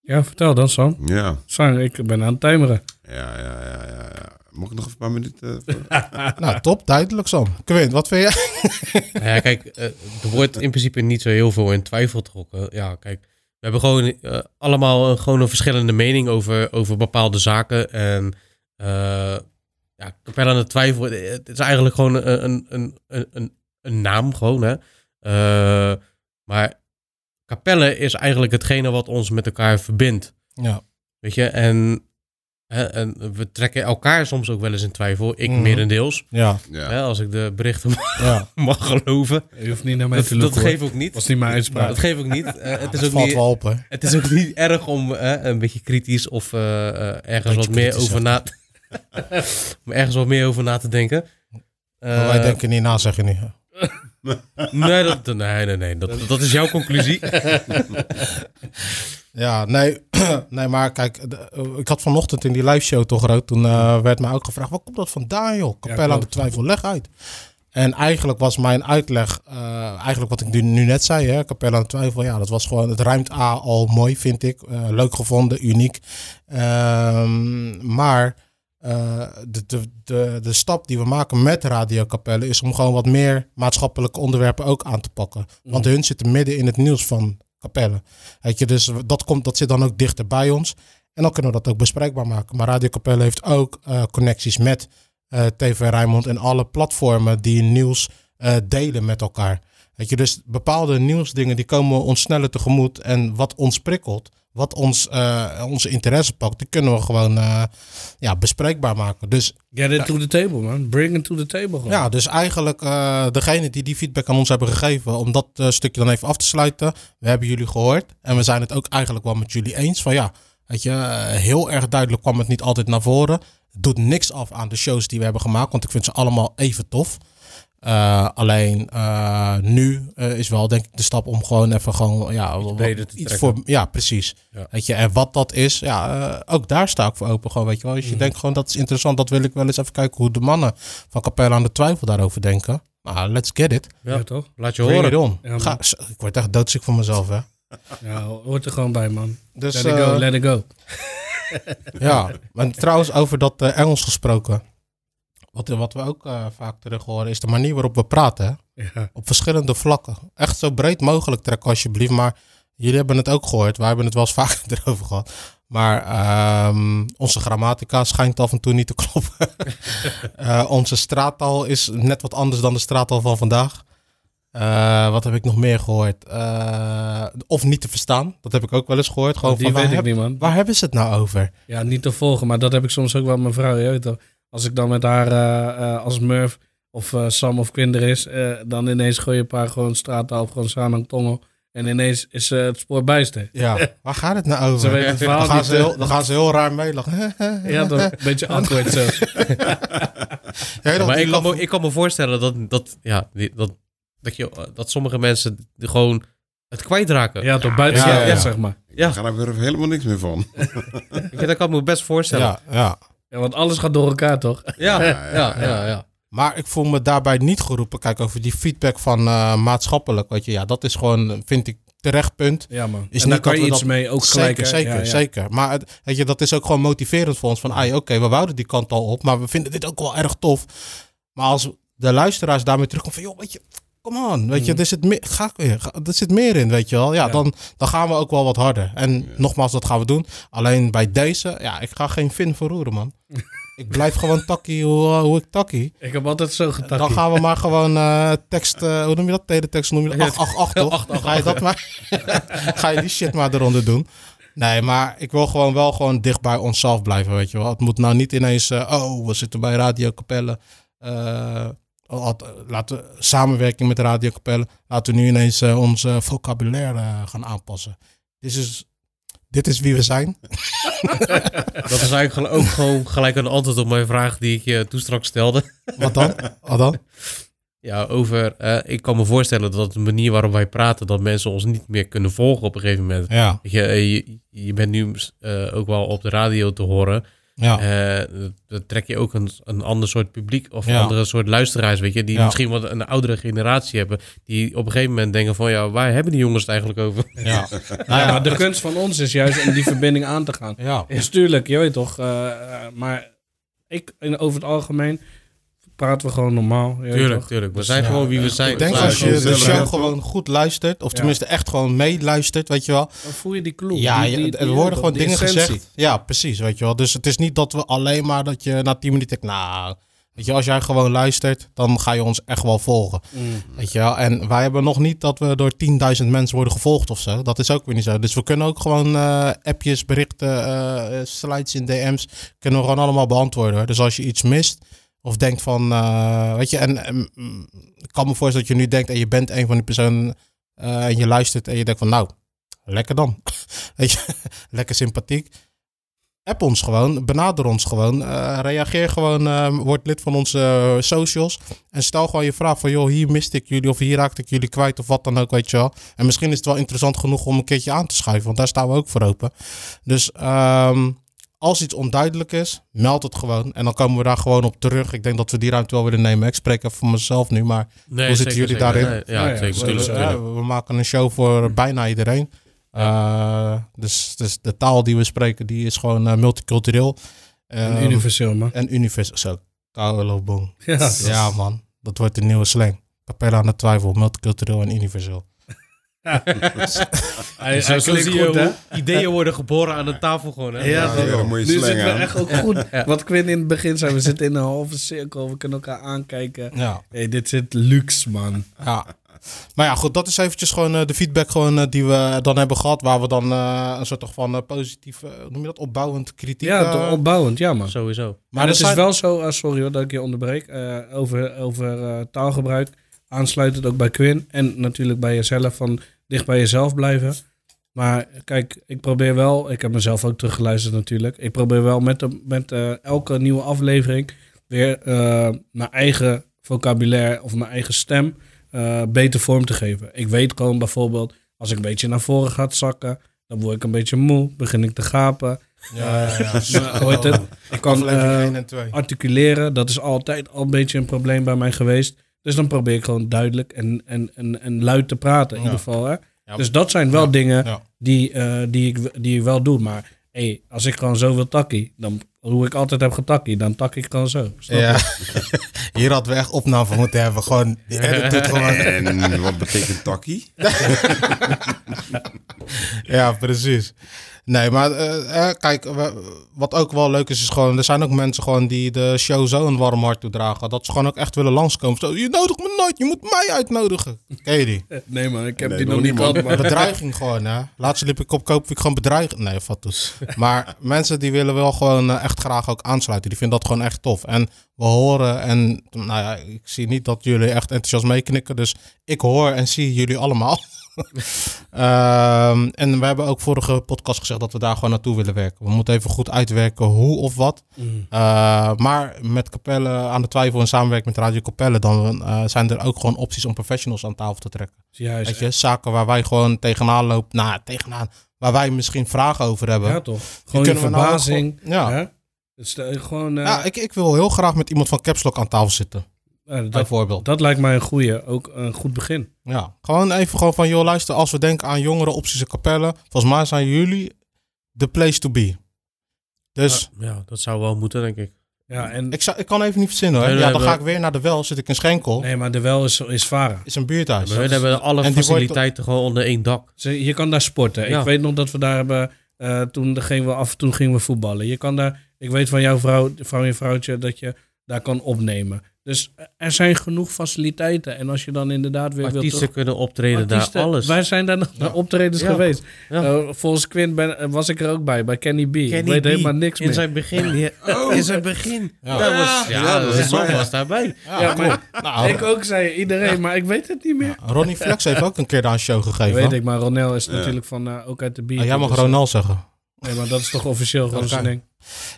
Ja, vertel dan, Sam. Ja, Sang, ik ben aan het timeren. ja, ja, ja. ja, ja. Mag ik nog een paar minuten? eh, (laughs) nou, top, duidelijk, Sam. Quint, wat vind jij? Nou ja, kijk, eh, er wordt in principe niet zo heel veel in twijfel getrokken. Ja, kijk, we hebben gewoon eh, allemaal een, gewoon een verschillende mening over, over bepaalde zaken. En eh ja, Capella aan de twijfel, het is eigenlijk gewoon een, een, een, een, een, een naam gewoon, hè. Eh, maar Capelle is eigenlijk hetgene wat ons met elkaar verbindt. Ja, Weet je, en, hè, en we trekken elkaar soms ook wel eens in twijfel. Ik Mhm. merendeels, ja, ja. hè, als ik de berichten (laughs) ja. mag geloven. Je hoeft niet naar mij Dat, te dat geeft ook niet. was niet mijn uitspraak. Dat geef ik niet. (laughs) Het, is ook valt niet wel op, hè. het is ook niet (laughs) erg om een beetje kritisch of eh, eh, ergens wat meer over na... om ergens wat meer over na te denken. Maar wij Eh, denken niet na, zeg je niet. (laughs) Nee, dat, nee, nee, nee. Dat, dat is jouw conclusie. (laughs) Ja, nee, (clears throat) nee maar kijk, de- eh, ik had vanochtend in die live show toch groot. Toen eh, werd mij ook gevraagd, waar komt dat vandaan joh? Capella aan de twijfel, leg uit. En eigenlijk was mijn uitleg, eh, eigenlijk wat ik nu, nu net zei, hè, Capella aan de twijfel, ja, dat was gewoon, het ruimt A al mooi, vind ik. Leuk gevonden, uniek. Ehm, maar eh, de, de, de, de stap die we maken met Radio Capelle is om gewoon wat meer maatschappelijke onderwerpen ook aan te pakken. Want hun zitten midden in het nieuws van Capelle. Weet je, dus dat, komt, dat zit dan ook dichter bij ons. En dan kunnen we dat ook bespreekbaar maken. Maar Radio Capelle heeft ook eh, connecties met eh, TV Rijnmond en alle platformen die nieuws delen met elkaar. Weet je, dus bepaalde nieuwsdingen die komen ons sneller tegemoet. En wat ons prikkelt, wat ons, eh, onze interesse pakt, die kunnen we gewoon eh, ja, bespreekbaar maken. Dus Get it to the table, man. Bring it to the table. Gewoon. ja, dus eigenlijk eh degene die die feedback aan ons hebben gegeven, om dat stukje dan even af te sluiten. We hebben jullie gehoord en we zijn het ook eigenlijk wel met jullie eens van ja, weet je, heel erg duidelijk kwam het niet altijd naar voren. Doet niks af aan de shows die we hebben gemaakt, want ik vind ze allemaal even tof. Eh, alleen eh, nu eh, is wel denk ik de stap om gewoon even gewoon ja, wat- breder te iets voor ja precies Ja. weet je en wat dat is ja eh, ook daar sta ik voor open gewoon weet je wel als je Mhm. denkt gewoon dat is interessant dat wil ik wel eens even kijken hoe de mannen van Capella aan de twijfel daarover denken nou let's get it Ja, Ja, toch? laat je bring horen. Ja. Ga, ik word echt doodziek van mezelf hè Ja, hoort er gewoon bij, man. dus let it go, let it go. (laughs) ja maar trouwens over dat Engels gesproken wat, wat we ook eh, vaak terug horen is de manier waarop we praten? Ja. op verschillende vlakken. Echt zo breed mogelijk trekken alsjeblieft. Maar jullie hebben het ook gehoord. Wij hebben het wel eens (laughs) vaker erover gehad. Maar ehm, onze grammatica schijnt af en toe niet te kloppen. (laughs) Eh, onze straattaal is net wat anders dan de straattaal van vandaag. Eh, wat heb ik nog meer gehoord? Eh, of niet te verstaan. Dat heb ik ook wel eens gehoord. Gewoon Die van, waar, weet ik heb- niet, man. waar hebben ze het nou over? Ja, niet te volgen, maar dat heb ik soms ook wel met mijn vrouw. Je weet toch? Als ik dan met haar eh, eh, als Murph of eh, Sam of Kinder is, eh, dan ineens gooi je een paar gewoon straattaal of gewoon Sanang Tongel. En ineens is het spoor bijster. Ja, (laughs) waar gaat het nou over? Ze weten het verhaal dan, gaan niet, ze heel, dan gaan ze heel raar meelachen. Ja, toch? Een beetje (laughs) awkward zo. (laughs) Ja, dat Maar ik kan, me, ik kan me voorstellen dat, dat, ja, die- dat, dat, je, dat sommige mensen gewoon het kwijtraken. Ja, toch? Buiten Ja, ja, ja, ja. zeg maar. Ja. Ik ga daar weer helemaal niks meer van. Ik, dat kan ik me best voorstellen. ja, ja. Ja, want alles gaat door elkaar, toch? ja, ja, ja. ja. Maar ik voel me daarbij niet geroepen. Kijk, over die feedback van eh, maatschappelijk. Weet je, ja, dat is gewoon, vind ik, terecht punt. Ja, man. Is en daar niet kan je iets dat- mee ook gelijk. zeker, zeker, Ja, ja. zeker. Maar het, weet je, dat is ook gewoon motiverend voor ons. Van, oké, we wouden die kant al op. Maar we vinden dit ook wel erg tof. Maar als de luisteraars daarmee terugkomen van, joh, weet je, come on. Weet je, er zit, meer, ga er zit meer in, weet je wel. Ja, Ja. Dan, dan gaan we ook wel wat harder. En nogmaals, dat gaan we doen. Alleen bij deze, ja, ik ga geen vin verroeren, man. (laughs) ik blijf gewoon takkie hoe, eh, hoe ik takkie. Ik heb altijd zo getakt. Dan gaan we maar gewoon eh, tekst, eh, hoe noem je dat? Teletext noem je dat? 888 toch? Ga je dat maar? (laughs) Ga je die shit maar eronder doen? Nee, maar ik wil gewoon wel gewoon dicht bij onszelf blijven, weet je wel. Het moet nou niet ineens, eh, oh, we zitten bij Radio Capelle. eh, laten we samenwerking met Radio Capelle. Laten we nu ineens eh, ons eh, vocabulaire eh, gaan aanpassen. Dit is, dit is wie we zijn. (laughs) Dat is eigenlijk ook gewoon gelijk een antwoord op mijn vraag die ik je toen straks stelde. Wat dan? Wat dan? (laughs) Ja, over, eh, ik kan me voorstellen dat de manier waarop wij praten, dat mensen ons niet meer kunnen volgen op een gegeven moment. Ja, Je, eh, je, je bent nu eh, ook wel op de radio te horen. Ja. Eh, dan trek je ook een, een ander soort publiek of een Ja. andere soort luisteraars, weet je, die Ja. misschien wat een oudere generatie hebben, die op een gegeven moment denken van, ja, waar hebben die jongens het eigenlijk over? ja. (laughs) Ja, maar de kunst van ons is juist om die verbinding aan te gaan. ja. Dus tuurlijk, je weet toch. eh, eh, maar ik, in, over het algemeen, praten we gewoon normaal. Tuurlijk, toch? tuurlijk. We Dus, zijn ja, gewoon wie we zijn. Ik denk als je de Gewoon show gewoon goed luistert, of Ja. tenminste echt gewoon meeluistert, weet je wel. Dan voel je die kloek. Ja, die- er worden gewoon dingen essentie. gezegd. Ja, precies, weet je wel. Dus het is niet dat we alleen maar dat je na 10 minuten denkt, nou, weet je, als jij gewoon luistert, dan ga je ons echt wel volgen. Mm. Weet je wel. En wij hebben nog niet dat we door 10.000 mensen worden gevolgd of zo. Dat is ook weer niet zo. Dus we kunnen ook gewoon eh, appjes, berichten, eh, eh, slides in DM's, kunnen we gewoon allemaal beantwoorden. Hoor. Dus als je iets mist of denkt van, eh, weet je, en, ik kan me voorstellen dat je nu denkt en je bent een van die personen eh, en je luistert en je denkt van, nou, lekker dan. (laughs) weet je, (laughs) lekker sympathiek. App ons gewoon, benader ons gewoon, eh, reageer gewoon, word lid van onze socials. En stel gewoon je vraag van, joh, hier miste ik jullie of hier raakte ik jullie kwijt of wat dan ook, weet je wel. En misschien is het wel interessant genoeg om een keertje aan te schuiven, want daar staan we ook voor open. Dus ehm, als iets onduidelijk is, meld het gewoon. En dan komen we daar gewoon op terug. Ik denk dat we die ruimte wel willen nemen. Ik spreek even voor mezelf nu, maar Nee, Hoe zitten zeker, jullie zeker. daarin? Nee, ja, Ja, ja, zeker. we- tuurlijk, we, tuurlijk. ja, we maken een show voor bijna iedereen. Eh, dus, dus de taal die we spreken, die is gewoon eh, multicultureel. Een Ehm, universeel, man. en universeel. Zo, Carlo Boom. Ja, Ja, man. Dat wordt de nieuwe slang. Capella aan de twijfel, multicultureel en universeel. (laughs) Hij, Zo, hij zo klinkt zie je goed, hè? hoe ideeën worden geboren aan de tafel gewoon. Hè? Ja, Ja, dat ja, moet je Nu zitten we aan. echt ook goed. (laughs) Wat Quinn in het begin zei, we zitten in een halve cirkel. We kunnen elkaar aankijken. Ja. Hey, dit zit luxe, man. Ja. Maar ja, goed, dat is eventjes gewoon eh, de feedback gewoon, eh, die we dan hebben gehad. Waar we dan eh, een soort van positief, hoe noem je dat, opbouwend kritiek. Ja, opbouwend, ja, man. Sowieso. Maar het zijn- is wel zo, eh, sorry hoor dat ik je onderbreek, eh, over, over eh, taalgebruik. Aansluitend ook bij Quinn en natuurlijk bij jezelf, van dicht bij jezelf blijven. Maar kijk, ik probeer wel, ik heb mezelf ook teruggeluisterd natuurlijk. Ik probeer wel met, de, met eh, elke nieuwe aflevering weer eh, mijn eigen vocabulaire of mijn eigen stem eh, beter vorm te geven. Ik weet gewoon bijvoorbeeld, als ik een beetje naar voren ga zakken, dan word ik een beetje moe, begin ik te gapen. Ja, ja, ja. (laughs) Maar, heet het? Ik kan Aflevering 1 en 2. articuleren, dat is altijd al een beetje een probleem bij mij geweest. Dus dan probeer ik gewoon duidelijk en, en, en, en luid te praten in ieder geval. Hè? Dus dat zijn wel dingen die, eh, die, ik, die ik wel doe. Maar hey, als ik gewoon zo wil takkie, dan hoe ik altijd heb getakkie, dan tak ik gewoon zo. Snap je? Ja. (laughs) Hier hadden we echt opname van moeten hebben. Gewoon, die edit doet gewoon. En wat betekent takkie? (laughs) Ja, precies. Nee, maar eh, eh, kijk, wat ook wel leuk is, is gewoon... Er zijn ook mensen gewoon die de show zo een warm hart toedragen. Dat ze gewoon ook echt willen langskomen. Zo, je nodigt me nooit, je moet mij uitnodigen. Ken je die? Nee man, ik heb Nee, die nog niet gehad. Bedreiging gewoon, hè. Laatst liep ik op koop, ik gewoon bedreigen. Nee, wat dus. Maar mensen die willen wel gewoon eh, echt graag ook aansluiten. Die vinden dat gewoon echt tof. En we horen en, nou ja, ik zie niet dat jullie echt enthousiast meeknikken. Dus ik hoor en zie jullie allemaal. (laughs) Ehm, en we hebben ook vorige podcast gezegd dat we daar gewoon naartoe willen werken. We moeten even goed uitwerken hoe of wat. Mm. Uh, maar met Capelle aan de twijfel in samenwerking met Radio Capelle, dan uh, zijn er ook gewoon opties om professionals aan tafel te trekken. Juist. Weet je, zaken waar wij gewoon tegenaan lopen, nou, tegenaan, waar wij misschien vragen over hebben. Ja toch? Gewoon je kunnen we nou verbazing. gewoon- ja. Dus, eh, gewoon, eh, Ja, ik, ik wil heel graag met iemand van Capslock aan tafel zitten, eh, dat, bijvoorbeeld. dat lijkt mij een goeie, ook een goed begin. Ja, gewoon even gewoon van, joh, luister, als we denken aan jongere opties en Capelle, volgens mij zijn jullie de place to be. Dus Ja, dat zou wel moeten, denk ik. Ja, en, ik, zou, ik kan even niet verzinnen hoor. Nee, ja, dan we- ga ik weer naar de wel, zit ik in Schenkel, nee, maar de wel is, is varen. is een buurthuis. Maar we hebben alle en die wordt- faciliteiten gewoon onder één dak. Je kan daar sporten. Ja. Ik weet nog dat we daar hebben. eh, toen gingen we af en toe gingen we voetballen. Je kan daar. Ik weet van jouw vrouw, van je vrouwtje, dat je daar kan opnemen. Dus er zijn genoeg faciliteiten. En als je dan inderdaad weer Artiesten wilt. kunnen optreden Artiesten, daar, alles. Wij zijn daar nog naar optredens Ja. geweest. Ja. Eh, volgens Quinn ben, was ik er ook bij, bij Kenny B. ik weet B. helemaal niks in meer. zijn begin. ja, (laughs) In zijn begin. Ja. Dat was, ja, Ja, dat was daarbij. Ja, Ja, maar- Nou, ik ook zei iedereen, maar ik weet het niet meer. Ronnie Flex heeft ook een keer daar een show gegeven. weet ik, maar Ronel is natuurlijk van eh, ook uit de bier. Ah, jij mag dus, Ronald zeggen. Nee, maar dat is toch officieel gewoon zijn ding.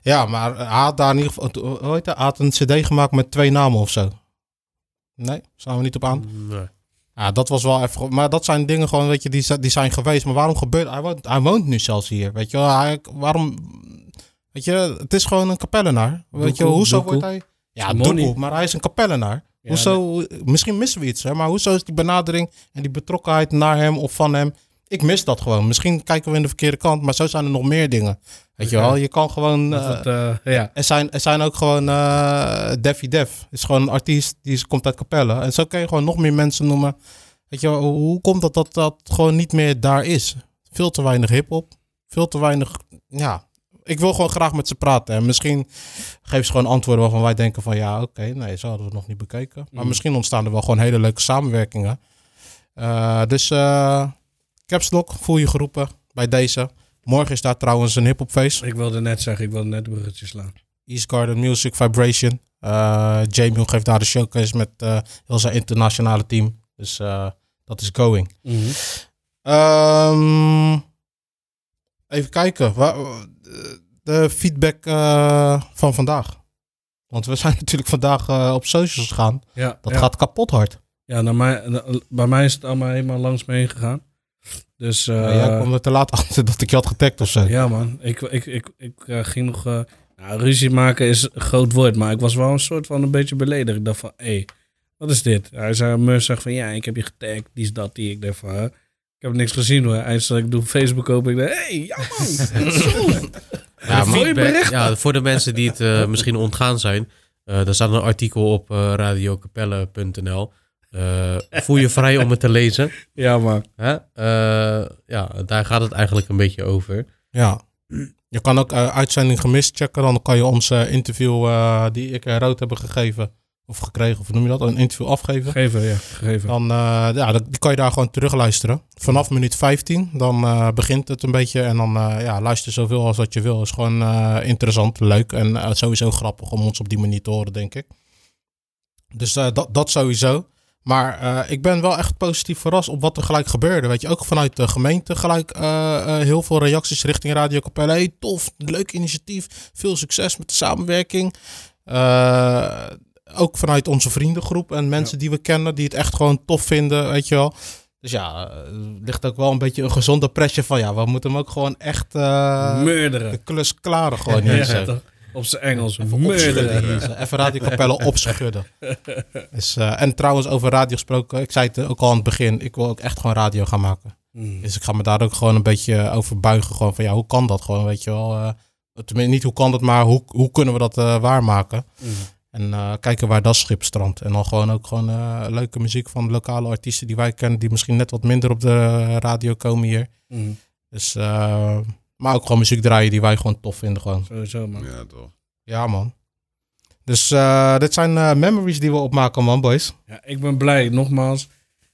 Ja, maar hij had daar in ieder geval, hoe heet dat? Hij had een cd gemaakt met twee namen of zo. Nee, staan we niet op aan. Nee. Ja, dat was wel even, maar dat zijn dingen gewoon, weet je, die, die zijn geweest. Maar waarom gebeurt, hij woont, hij woont nu zelfs hier, weet je. Hij, waarom, weet je, het is gewoon een kapellenaar. Weet je, hoezo doekoe. wordt hij... Ja, doekoe, maar hij is een kapellenaar. Ja, hoezo, misschien missen we iets, hè, maar hoezo is die benadering en die betrokkenheid naar hem of van hem... Ik mis dat gewoon. Misschien kijken we in de verkeerde kant, maar zo zijn er nog meer dingen. Weet je wel, je kan gewoon... Dat eh, eh, ja. er zijn, er zijn ook gewoon uh, Deffy Def. Is gewoon een artiest die is- komt uit Capelle. En zo kun je gewoon nog meer mensen noemen. Weet je, wel, hoe komt dat dat dat gewoon niet meer daar is? Veel te weinig hip-hop. Veel te weinig. Ja, ik wil gewoon graag met ze praten. En misschien geven ze gewoon antwoorden waarvan wij denken van ja, oké, nee, zo hadden we het nog niet bekeken. Maar Mm. misschien ontstaan er wel gewoon hele leuke samenwerkingen. Eh, dus eh Caps Lock, voel je geroepen bij deze. Morgen is daar trouwens een hip-hopfeest. Ik wilde net zeggen, ik wilde net een bruggetje slaan. East Garden Music Vibration. Uh, Jamie geeft daar de showcase met uh, heel zijn internationale team. Dus uh, dat is going. Um, even kijken. De feedback van vandaag. Want we (laughs) zijn natuurlijk vandaag op socials gegaan. Ja, dat ja. gaat kapot hard. Ja, naar mij, bij mij is het allemaal helemaal langs me heen gegaan. Dus, uh, ja, jij kwam er te laat (laughs) achter dat ik je had getagd of zo. Ja man, ik, ik, ik, ik uh, ging nog... Uh, nou, ruzie maken is een groot woord, maar ik was wel een soort van een beetje beledigd. Ik dacht van, hé, hey, wat is dit? Hij zei, Murs zegt van, ja, ik heb je getagd, die is dat, die. Ik dacht van, huh? ik heb niks gezien hoor. Eindelijk doe Facebook open, ik dacht, hé, hey, ja man, (laughs) ja, feedback, ja, voor de mensen die het uh, misschien ontgaan zijn, uh, er staat een artikel op uh, eh, voel je vrij om het te lezen. (laughs) Ja, man. Hè? Eh, ja, daar gaat het eigenlijk een beetje over. Ja. Je kan ook eh, uitzending gemist checken. Dan kan je ons interview eh, die ik en Rood hebben gegeven. Of gekregen, of noem je dat? Een interview afgeven. Geven, ja. Gegeven. Dan eh, ja, dat- die kan je daar gewoon terugluisteren. Vanaf minuut 15, dan eh, begint het een beetje. En dan eh, ja, luister zoveel als wat je wil. is gewoon eh, interessant, leuk en sowieso grappig om ons op die manier te horen, denk ik. Dus dat, dat sowieso. Maar eh, ik ben wel echt positief verrast op wat er gelijk gebeurde. Weet je, ook vanuit de gemeente gelijk eh, eh, heel veel reacties richting Radio Capelle. Hey, tof, leuk initiatief. Veel succes met de samenwerking. Ook vanuit onze vriendengroep en mensen die we kennen, die het echt gewoon tof vinden, weet je wel. Dus ja, ligt ook wel een beetje een gezonde presje van, ja, we moeten hem ook gewoon echt eh, de klus klaren gewoon. (laughs) Ja, toch? Op zijn Engels. Even. Even Radio Capelle opschudden. Dus, en trouwens, over radio gesproken, ik zei het ook al aan het begin, ik wil ook echt gewoon radio gaan maken. Mm. Dus ik ga me daar ook gewoon een beetje over buigen. Gewoon van ja, hoe kan dat gewoon, weet je wel. eh, tenminste, niet hoe kan dat, maar hoe, hoe kunnen we dat eh, waarmaken? Mm. En kijken waar dat schip strandt. En dan gewoon ook gewoon leuke muziek van lokale artiesten die wij kennen, die misschien net wat minder op de radio komen hier. Mm. Dus, maar ook gewoon muziek draaien die wij gewoon tof vinden gewoon. Sowieso, man. Ja, toch. Ja, man. Dus eh, dit zijn eh, memories die we opmaken, man, boys. Ja, ik ben blij. Nogmaals,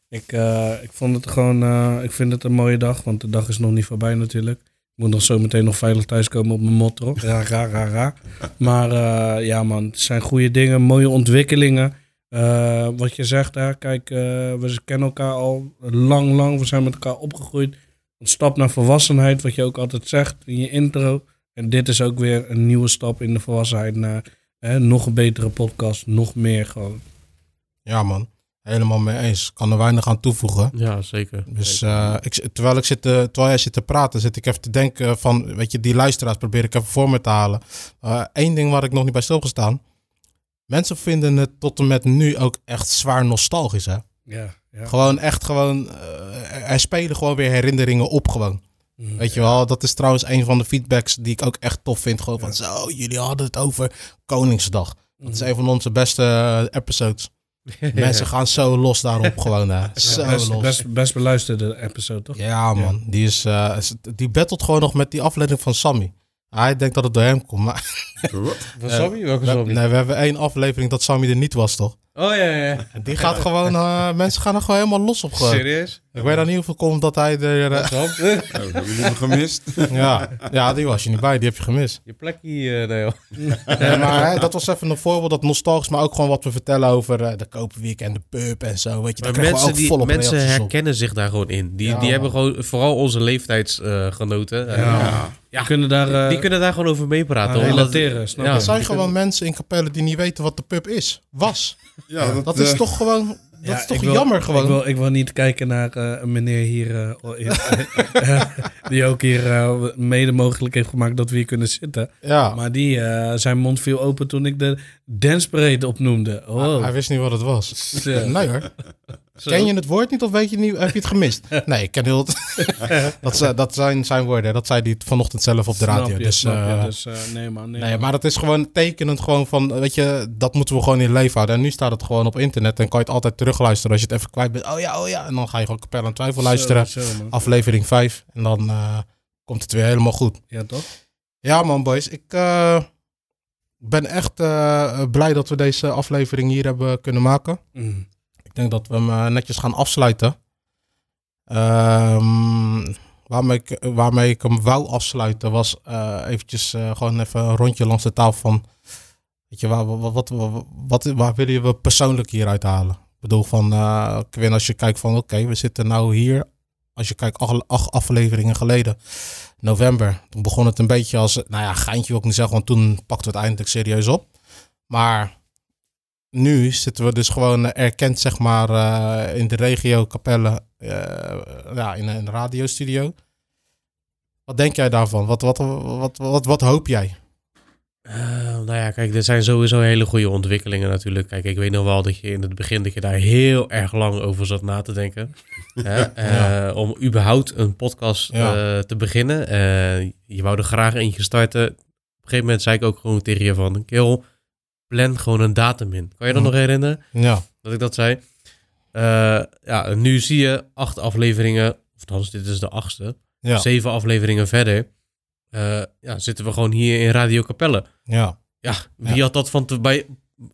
ik, eh, ik vond het gewoon, eh, ik vind het een mooie dag, want de dag is nog niet voorbij natuurlijk. Ik moet nog zo meteen nog veilig thuiskomen op mijn motto. Ja, ra, ra, ra. Maar eh, ja, man, het zijn goede dingen, mooie ontwikkelingen. Eh, wat je zegt, hè, kijk, eh, we kennen elkaar al lang, lang. We zijn met elkaar opgegroeid. Een stap naar volwassenheid, wat je ook altijd zegt in je intro. En dit is ook weer een nieuwe stap in de volwassenheid naar hè, nog een betere podcast, nog meer gewoon. Ja, man. Helemaal mee eens. Ik kan er weinig aan toevoegen. Ja, zeker. Dus eh, ik, terwijl, ik zit, te- terwijl jij zit te praten, zit ik even te denken van, weet je, die luisteraars probeer ik even voor me te halen. Eén ding waar ik nog niet bij stilgestaan. Mensen vinden het tot en met nu ook echt zwaar nostalgisch, hè? Ja, ja. Gewoon echt gewoon, eh, er spelen gewoon weer herinneringen op gewoon. Mm. Weet je wel, dat is trouwens een van de feedbacks die ik ook echt tof vind. Gewoon van, zo, jullie hadden het over Koningsdag. Dat is een van onze beste eh, episodes. (laughs) Mensen gaan zo los daarop gewoon, hè. (laughs) Zo best, los. best, best beluisterde episode, toch? Ja, man. Die, is, eh, die battelt gewoon nog met die aflevering van Sammy. Hij denkt dat het door hem komt. Maar Wat? Van Sammy? Welke we, Sammy? nee, we hebben één aflevering dat Sammy er niet was, toch? Oh ja, ja, ja. (laughs) Die gaat gewoon... eh, mensen gaan er gewoon helemaal los op. Gewoon. Serieus? Ik weet dan niet hoeveel komt dat hij er... eh, dan? (laughs) Oh, hebben jullie hem gemist? (laughs) ja. ja, die was je niet bij. Die heb je gemist. Je plekje, eh, nee, maar hè, dat was even een voorbeeld dat nostalgisch, maar ook gewoon wat we vertellen over eh, de Koperweek en de pub en zo. Weet je, daar we mensen, ook die, volop mensen op. herkennen zich daar gewoon in. Die, Ja, die hebben gewoon, vooral onze leeftijdsgenoten, eh, Ja. Die kunnen daar eh, die kunnen daar gewoon over meepraten. relateren, snap Ja. je? Er zijn die gewoon mensen in Capelle die niet weten wat de pub is. Was. Ja, Dat is eh, toch gewoon... Dat Ja, is toch wil- jammer gewoon. Ik wil, ik wil niet kijken naar eh, een meneer hier, eh, ja, (laughs) die ook hier eh, mede mogelijk heeft gemaakt dat we hier kunnen zitten. ja. Maar die, eh, zijn mond viel open toen ik de dance parade opnoemde. Hij- Oh. Hij wist niet wat het was. Ja. Nee hoor. Zo. (laughs) Ken je het woord niet of weet je niet, heb je het gemist? (laughs) Nee, ik ken heel het. dat, zijn- dat zijn zijn woorden. Dat zei hij vanochtend zelf op de Snap radio. je, dus, eh, dus eh, nee man, nee, nee, man. maar dat is gewoon tekenend gewoon van, weet je, dat moeten we gewoon in leven houden. En nu staat het gewoon op internet en kan je het altijd terugluisteren als je het even kwijt bent. Oh ja, oh ja. En dan ga je gewoon Capelle aan Twijfel luisteren. Zo, zo, man. Aflevering 5. En dan eh, komt het weer helemaal goed. Ja, toch? Ja man, boys. Ik eh, ben echt eh, blij dat we deze aflevering hier hebben kunnen maken. Mm. Ik denk dat we hem netjes gaan afsluiten. Ehm, waarmee, ik, waarmee ik hem wou afsluiten was eventjes gewoon even een rondje langs de tafel van... Weet je, waar, wat, wat, wat, wat, waar willen we persoonlijk hieruit halen? Bedoel van, eh Quinn, als je kijkt van oké, we zitten nou hier. Als je kijkt acht, afleveringen geleden, november. Toen begon het een beetje als, nou ja, geintje wil ik niet zeggen, want toen pakten we het eindelijk serieus op. Maar nu zitten we dus gewoon erkend, zeg maar, eh, in de regio Capelle, eh, ja, in een radiostudio. Wat denk jij daarvan? Wat, wat, wat, wat, wat, hoop jij? Eh, nou ja, kijk, er zijn sowieso hele goede ontwikkelingen natuurlijk. Kijk, ik weet nog wel dat je in het begin dat je daar heel erg lang over zat na te denken. (laughs) Hè? Eh, Ja. Om überhaupt een podcast Ja. eh, te beginnen. Je wou er graag eentje starten. Op een gegeven moment zei ik ook gewoon tegen je van... Kill, plan gewoon een datum in. Kan je dat Mhm. nog herinneren? Ja, Dat ik dat zei? ja, nu zie je acht afleveringen, of althans, dit is de achtste, Ja, zeven afleveringen verder. Eh, ja, zitten we gewoon hier in Radio Capelle. ja. Ja, wie Ja. had dat van te, bij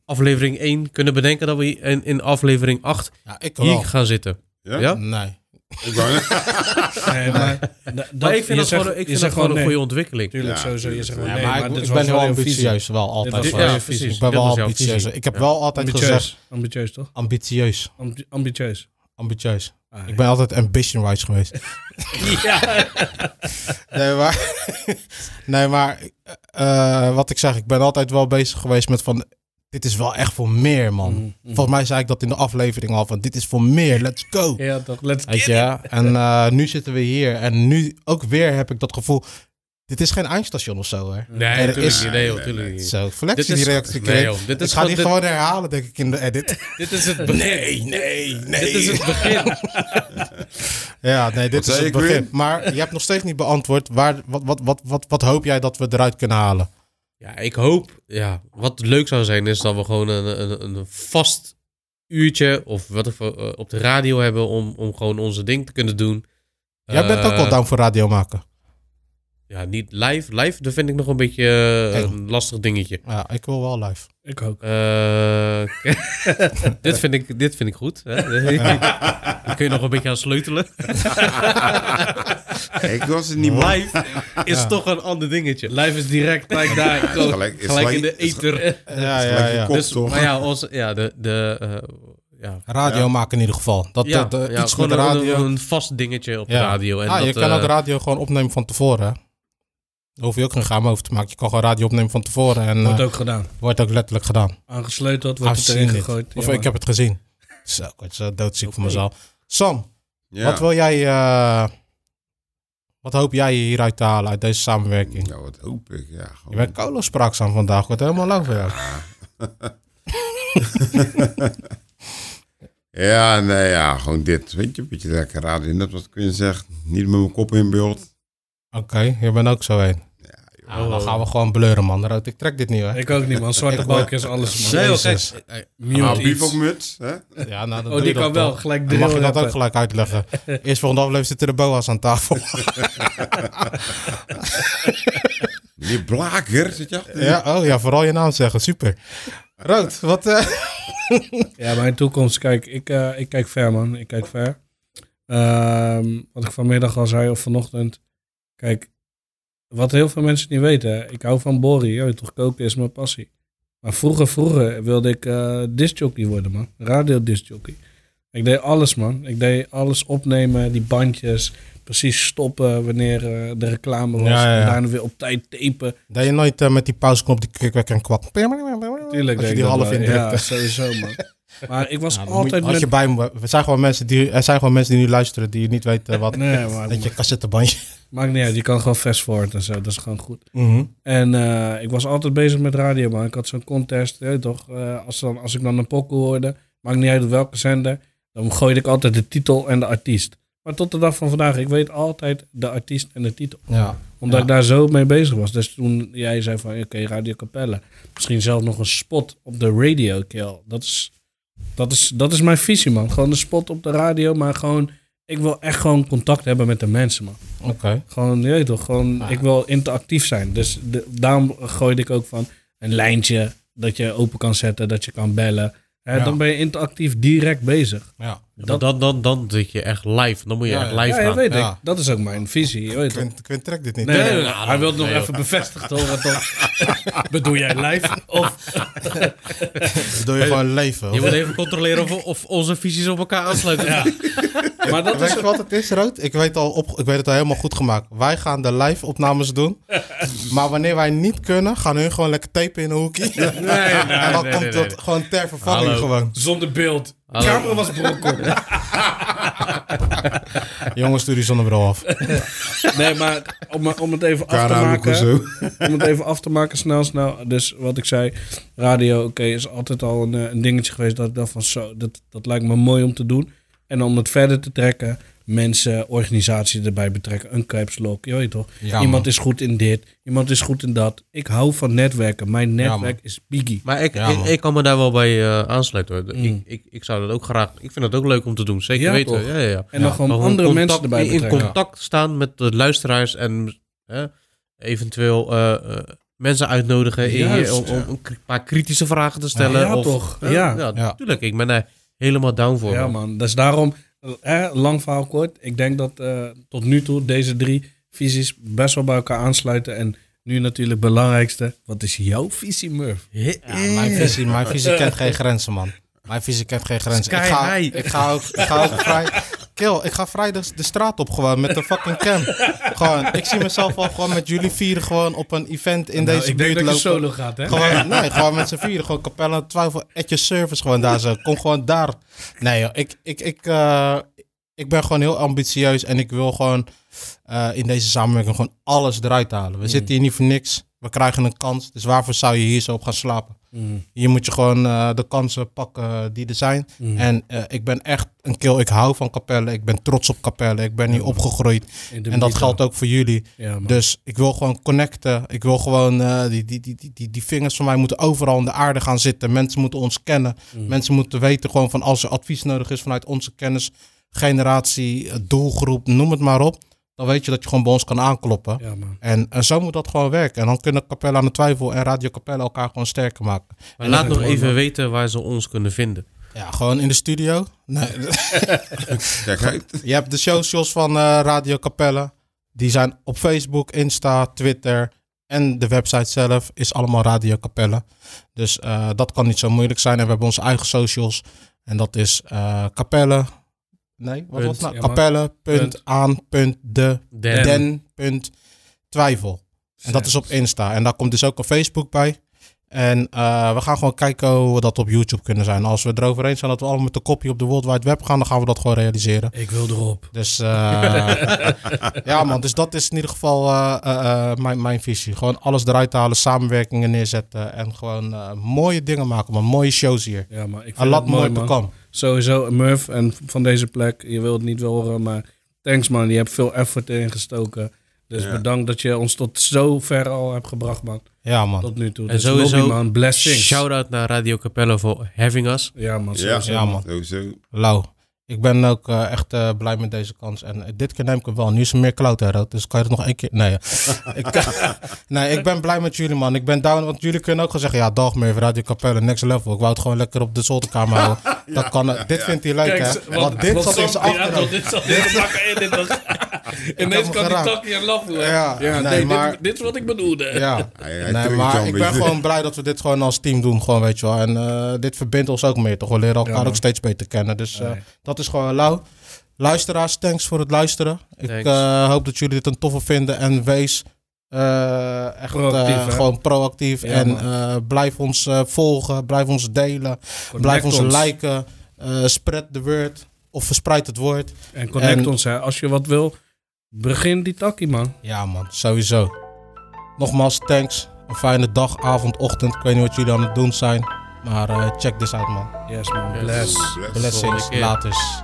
aflevering 1 kunnen bedenken dat we in, in aflevering 8 ja ik hier wel. gaan zitten? Ja? Ja? Nee. Ik wou- (laughs) Nee, maar, dat, maar ik je vind dat zegt- gewoon, ik je vind zegt dat gewoon een nee. goede ontwikkeling. Tuurlijk, Ja, sowieso. Je zegt nee, maar maar ik, dit ik ben wel ambitieus, wel altijd. Dit- ja, precies. Ik ben wel ambitieus. Ik heb Ja. wel altijd gezegd, Ambitieus. Ambitieus, toch? ambitieus. Ambi- ambitieus. Ambitieus. Ah, Ik ben altijd ambition-wise geweest. (laughs) ja. Nee, maar, nee, maar eh, wat ik zeg, ik ben altijd wel bezig geweest met van, dit is wel echt voor meer, man. Mhm, mhm. Volgens mij zei ik dat in de aflevering al, van dit is voor meer, let's go. Ja, toch. Let's je, en eh, nu zitten we hier en nu ook weer heb ik dat gevoel, dit is geen eindstation of zo, hè. Nee, natuurlijk is- niet. Nee, joh, tuurlijk niet. Zo, flexie die reactie nee, joh, dit ik ga die gewoon- gewoon herhalen, denk ik, in de edit. (laughs) Dit is het begin. Nee, nee, nee. Dit is het begin. (laughs) Ja, nee, dit Wat is het begin. Maar je hebt nog steeds niet beantwoord, waar, wat, wat, wat, wat, wat hoop jij dat we eruit kunnen halen? Ja, ik hoop, ja, wat leuk zou zijn is dat we gewoon een, een, een vast uurtje of wat eh, op de radio hebben om, om gewoon onze ding te kunnen doen. Jij bent ook Eh, wel down voor radio maken. Ja, niet live. Live, dat vind ik nog een beetje eh, een lastig dingetje. Ja, ik wil wel live. Ik ook. Eh, (laughs) dit, vind ik, dit vind ik goed. Hè? (laughs) Kun je nog een beetje aan sleutelen. (laughs) ik was het niet. Live is Ja. toch een ander dingetje. Live is direct gelijk daar. Gelijk, is Gelijk in de is- ether. Ja, ja, ja. kop, Dus, toch? maar ja, onze, ja, de, de, eh, ja, Radio Ja. maken in ieder geval. Dat, ja, dat, ja, iets gewoon met een- radio. Een, een vast dingetje op radio. En ah, je kan ook radio gewoon opnemen van tevoren. Daar hoef je ook geen gaam over te maken. Je kan gewoon radio opnemen van tevoren. En Wordt eh, ook gedaan. wordt ook letterlijk gedaan. Aangesleuteld, wordt het it. gegooid. Of Ja, ik heb het gezien. Zo, ik word zo doodziek van mezelf. Sam, Ja. wat wil jij... eh, wat hoop jij hieruit te halen uit deze samenwerking? Nou, wat hoop ik. Ja, gewoon. Je bent kolo spraakzaam vandaag. Wordt helemaal lang voor jou. (laughs) Ja, nee, ja, gewoon dit. Weet je, een beetje lekker raden. Net wat kun je zegt. Niet met mijn kop in beeld. Oké, je bent ook zo heen. Ja, dan gaan we gewoon bleuren, man. Rood, ik trek dit niet, hoor. Ik ook niet, man. Zwarte (laughs) balk is alles, man. Ah, iets. bivakmuts, hè? Ja, nou, dan Oh, die kan wel toch. gelijk Dan drill mag je dat ook gelijk uitleggen. (laughs) Eerst volgende aflevering zitten de boa's aan tafel. (laughs) Meneer Blaker, zit je achter? ja, oh ja, vooral je naam zeggen. Super. Rood, wat... eh, Ja, mijn toekomst, kijk, ik, eh, ik kijk ver, man. Ik kijk ver. Ehm, wat ik vanmiddag al zei, of vanochtend. Kijk, wat heel veel mensen niet weten. Ik hou van Bori, weet toch, koken is mijn passie. Maar vroeger, vroeger wilde ik eh discjockey worden, man. Radio discjockey. Ik deed alles, man. Ik deed alles opnemen, die bandjes. Precies stoppen wanneer eh, de reclame was. Ja, ja, ja. En daarna weer op tijd tapen. Deed je nooit eh, met die pauzeknop die kwik en kwak? Tuurlijk Als je deed die dat half wel. indrukte. Ja, sowieso, man. (laughs) Maar ik was moet altijd als met... je bij me, we zijn gewoon mensen die, er zijn gewoon mensen die nu luisteren die niet weten wat. Nee, maar Dat je cassettebandje. maakt niet uit. Je kan gewoon fast forward en zo. Dat is gewoon goed. Mhm. En eh, ik was altijd bezig met radio, man. Ik had zo'n contest, toch. eh, als, dan, als ik dan een pokoe hoorde, maakt niet uit op welke zender, dan gooide ik altijd de titel en de artiest. Maar tot de dag van vandaag, ik weet altijd de artiest en de titel. Ja. Omdat Ja. ik daar zo mee bezig was. Dus toen jij zei van, oké, Radio Capelle. Misschien zelf nog een spot op de radio, kill. Dat is, dat, is, dat is mijn visie, man. Gewoon een spot op de radio, maar gewoon... Ik wil echt gewoon contact hebben met de mensen, man. Oké. Gewoon, je weet toch, gewoon, Ah. ik wil interactief zijn. Dus de, daarom gooide ik ook van een lijntje dat je open kan zetten, dat je kan bellen. Hè, Ja. Dan ben je interactief direct bezig. Ja. Dat, dan, dan, dan zit je echt live. Dan moet je Ja, echt live Ja, ja, gaan. weet Ja. ik. Dat is ook mijn visie. Weet toch? Quint, Quint trekt dit niet. Nee, nee, nee, nee, nee, hij wil het nog nee, even bevestigd horen. Toch? (laughs) Bedoel jij live? Of, Dat doe je gewoon leven. Je moet even controleren of, of onze visies op elkaar aansluiten. ja. (laughs) Maar dat Weet is... je wat het is, Rood? Ik weet, al op, ik weet het al helemaal goed gemaakt. Wij gaan de live-opnames doen. maar wanneer wij niet kunnen, gaan hun gewoon lekker tapen in een hoekje. Nee, nee, en dan nee, komt het gewoon ter vervanging Hallo. gewoon. Zonder beeld. Hallo. camera was brokken. (laughs) Jongens, doe die zonnebril af. Nee, maar om, om het even af te maken. zo. om het even af te maken, snel, snel. Dus wat ik zei, radio, oké, is altijd al een, eh, een dingetje geweest dat ik dacht van zo, dat, dat lijkt me mooi om te doen. En om het verder te trekken, mensen, organisaties erbij betrekken. Een caps lock, je weet toch? Ja, iemand man. is goed in dit, iemand is goed in dat. Ik hou van netwerken. Mijn netwerk is biggie. Maar ik, Ja, ik, kan me daar wel bij eh, aansluiten. Hoor. Mm. Ik, ik, ik zou dat ook graag... Ik vind dat ook leuk om te doen. Zeker Ja, weten. toch? Ja, ja, ja. En dan gewoon andere contact- mensen erbij in- betrekken. In contact staan met de luisteraars en eh, eventueel eh, eh, mensen uitnodigen in om, om een paar kritische vragen te stellen. Ja, of, toch? Ja. ja, Ja. tuurlijk. Ik ben daar helemaal down voor. Ja, man. man. Dus daarom, eh, lang verhaal kort. Ik denk dat eh, tot nu toe deze drie visies best wel bij elkaar aansluiten. En nu natuurlijk het belangrijkste. Wat is jouw visie, Murph? Ja, mijn, visie, mijn visie kent geen grenzen, man. Mijn visie kent geen grenzen. Sky ik, ga, high. ik ga ook, ik ga ook (laughs) vrij... Kill, ik ga vrij de, straat op gewoon met de fucking cam. (laughs) Gewoon, ik zie mezelf al gewoon met jullie vieren gewoon op een event in Nou, deze ik denk buurt dat je solo gaat, hè? Gewoon, (laughs) nee, gewoon met z'n vieren. Gewoon Capella Twijfel your service gewoon daar zo. Kom gewoon daar. Nee joh, ik, ik, ik, eh, ik ben gewoon heel ambitieus en ik wil gewoon eh, in deze samenwerking gewoon alles eruit halen. We zitten hier niet voor niks. We krijgen een kans. Dus waarvoor zou je hier zo op gaan slapen? Mm. Hier moet je gewoon eh, de kansen pakken die er zijn. Mm. En eh, ik ben echt een kill. Ik hou van Capelle. Ik ben trots op Capelle. Ik ben hier opgegroeid. En dat geldt ook voor jullie. Ja. Dus ik wil gewoon connecten. Ik wil gewoon, eh, die, die, die, die, die, die vingers van mij moeten overal in de aarde gaan zitten. Mensen moeten ons kennen. Mm. Mensen moeten weten gewoon van als er advies nodig is vanuit onze kennis, generatie, eh, doelgroep, noem het maar op. Dan weet je dat je gewoon bij ons kan aankloppen. Ja, man. En, en zo moet dat gewoon werken. En dan kunnen Capella aan de Twijfel en Radio Capella elkaar gewoon sterker maken. Maar En laat nog gewoon even weten waar ze ons kunnen vinden. Ja, gewoon in de studio. Nee. (laughs) Je hebt de socials van eh, Radio Capella. Die zijn op Facebook, Insta, Twitter en de website zelf is allemaal Radio Capella. Dus eh, dat kan niet zo moeilijk zijn. En we hebben onze eigen socials. En dat is eh Capelle. Nee, wat was nou? Capelle, punt, Punt. aan, punt, de, Den. den, punt, twijfel. En dat is op Insta. En daar komt dus ook een Facebook bij. En eh, we gaan gewoon kijken hoe we dat op YouTube kunnen zijn. Als we erover eens zijn dat we allemaal met de kopie op de World Wide Web gaan, dan gaan we dat gewoon realiseren. Ik wil erop. Dus eh, (laughs) ja man, dus dat is in ieder geval eh, mijn, mijn visie. Gewoon alles eruit halen, samenwerkingen neerzetten en gewoon mooie dingen maken man. Mooie shows hier. Ja, man. Ik vind het mooi, man. Sowieso, Murph, en van deze plek, je wilt het niet wel horen, maar thanks man. Je hebt veel effort erin gestoken. Dus Ja. bedankt dat je ons tot zo ver al hebt gebracht, man. Ja man. Tot nu toe. En Dus sowieso lobby, man. Blessings. Shout-out naar Radio Capella voor having us. Ja, man. Ja, Sowieso. Ja, man. Sowieso. Lau. Ik ben ook eh, echt eh, blij met deze kans. En eh, dit keer neem ik hem wel. Nu is er meer cloud hè, Rood. Dus kan je het nog één keer... Nee, (laughs) ik, (laughs) nee, ik ben blij met jullie, man. Ik ben down, want jullie kunnen ook gewoon zeggen... Ja, dag meer, Radio Capelle, next level. Ik wou het gewoon lekker op de zolderkamer houden. (laughs) Dat kan, dit vindt hij leuk, hè? Want dit zat in zijn achterhoofd. dit zat in zijn in dit was... (laughs) Ineens kan die takkie en lachen. hè? Ja, ja nee, nee, maar- dit, dit is wat ik bedoelde. Ja. (laughs) Nee, jou maar ik ben gewoon blij dat we dit gewoon als team doen, gewoon, weet je wel. En eh, dit verbindt ons ook meer, toch? We leren elkaar Ja, ook steeds beter kennen. Dus eh, Nee. dat is gewoon lauw. Luisteraars, thanks voor het luisteren. Ik eh, hoop dat jullie dit een toffe vinden. En wees eh, echt Proactief, eh, gewoon proactief. Ja, en eh, blijf ons eh, volgen, blijf ons delen. blijf ons, ons. liken. eh, spread the word. Of verspreid het woord. En connect En- ons, hè. Als je wat wil, begin die takkie, man. Ja man, sowieso. Nogmaals, thanks. Een fijne dag, avond, ochtend. Ik weet niet wat jullie aan het doen zijn. Maar eh, check this out man. Yes, man. Bless. Bless. Blessings, laters.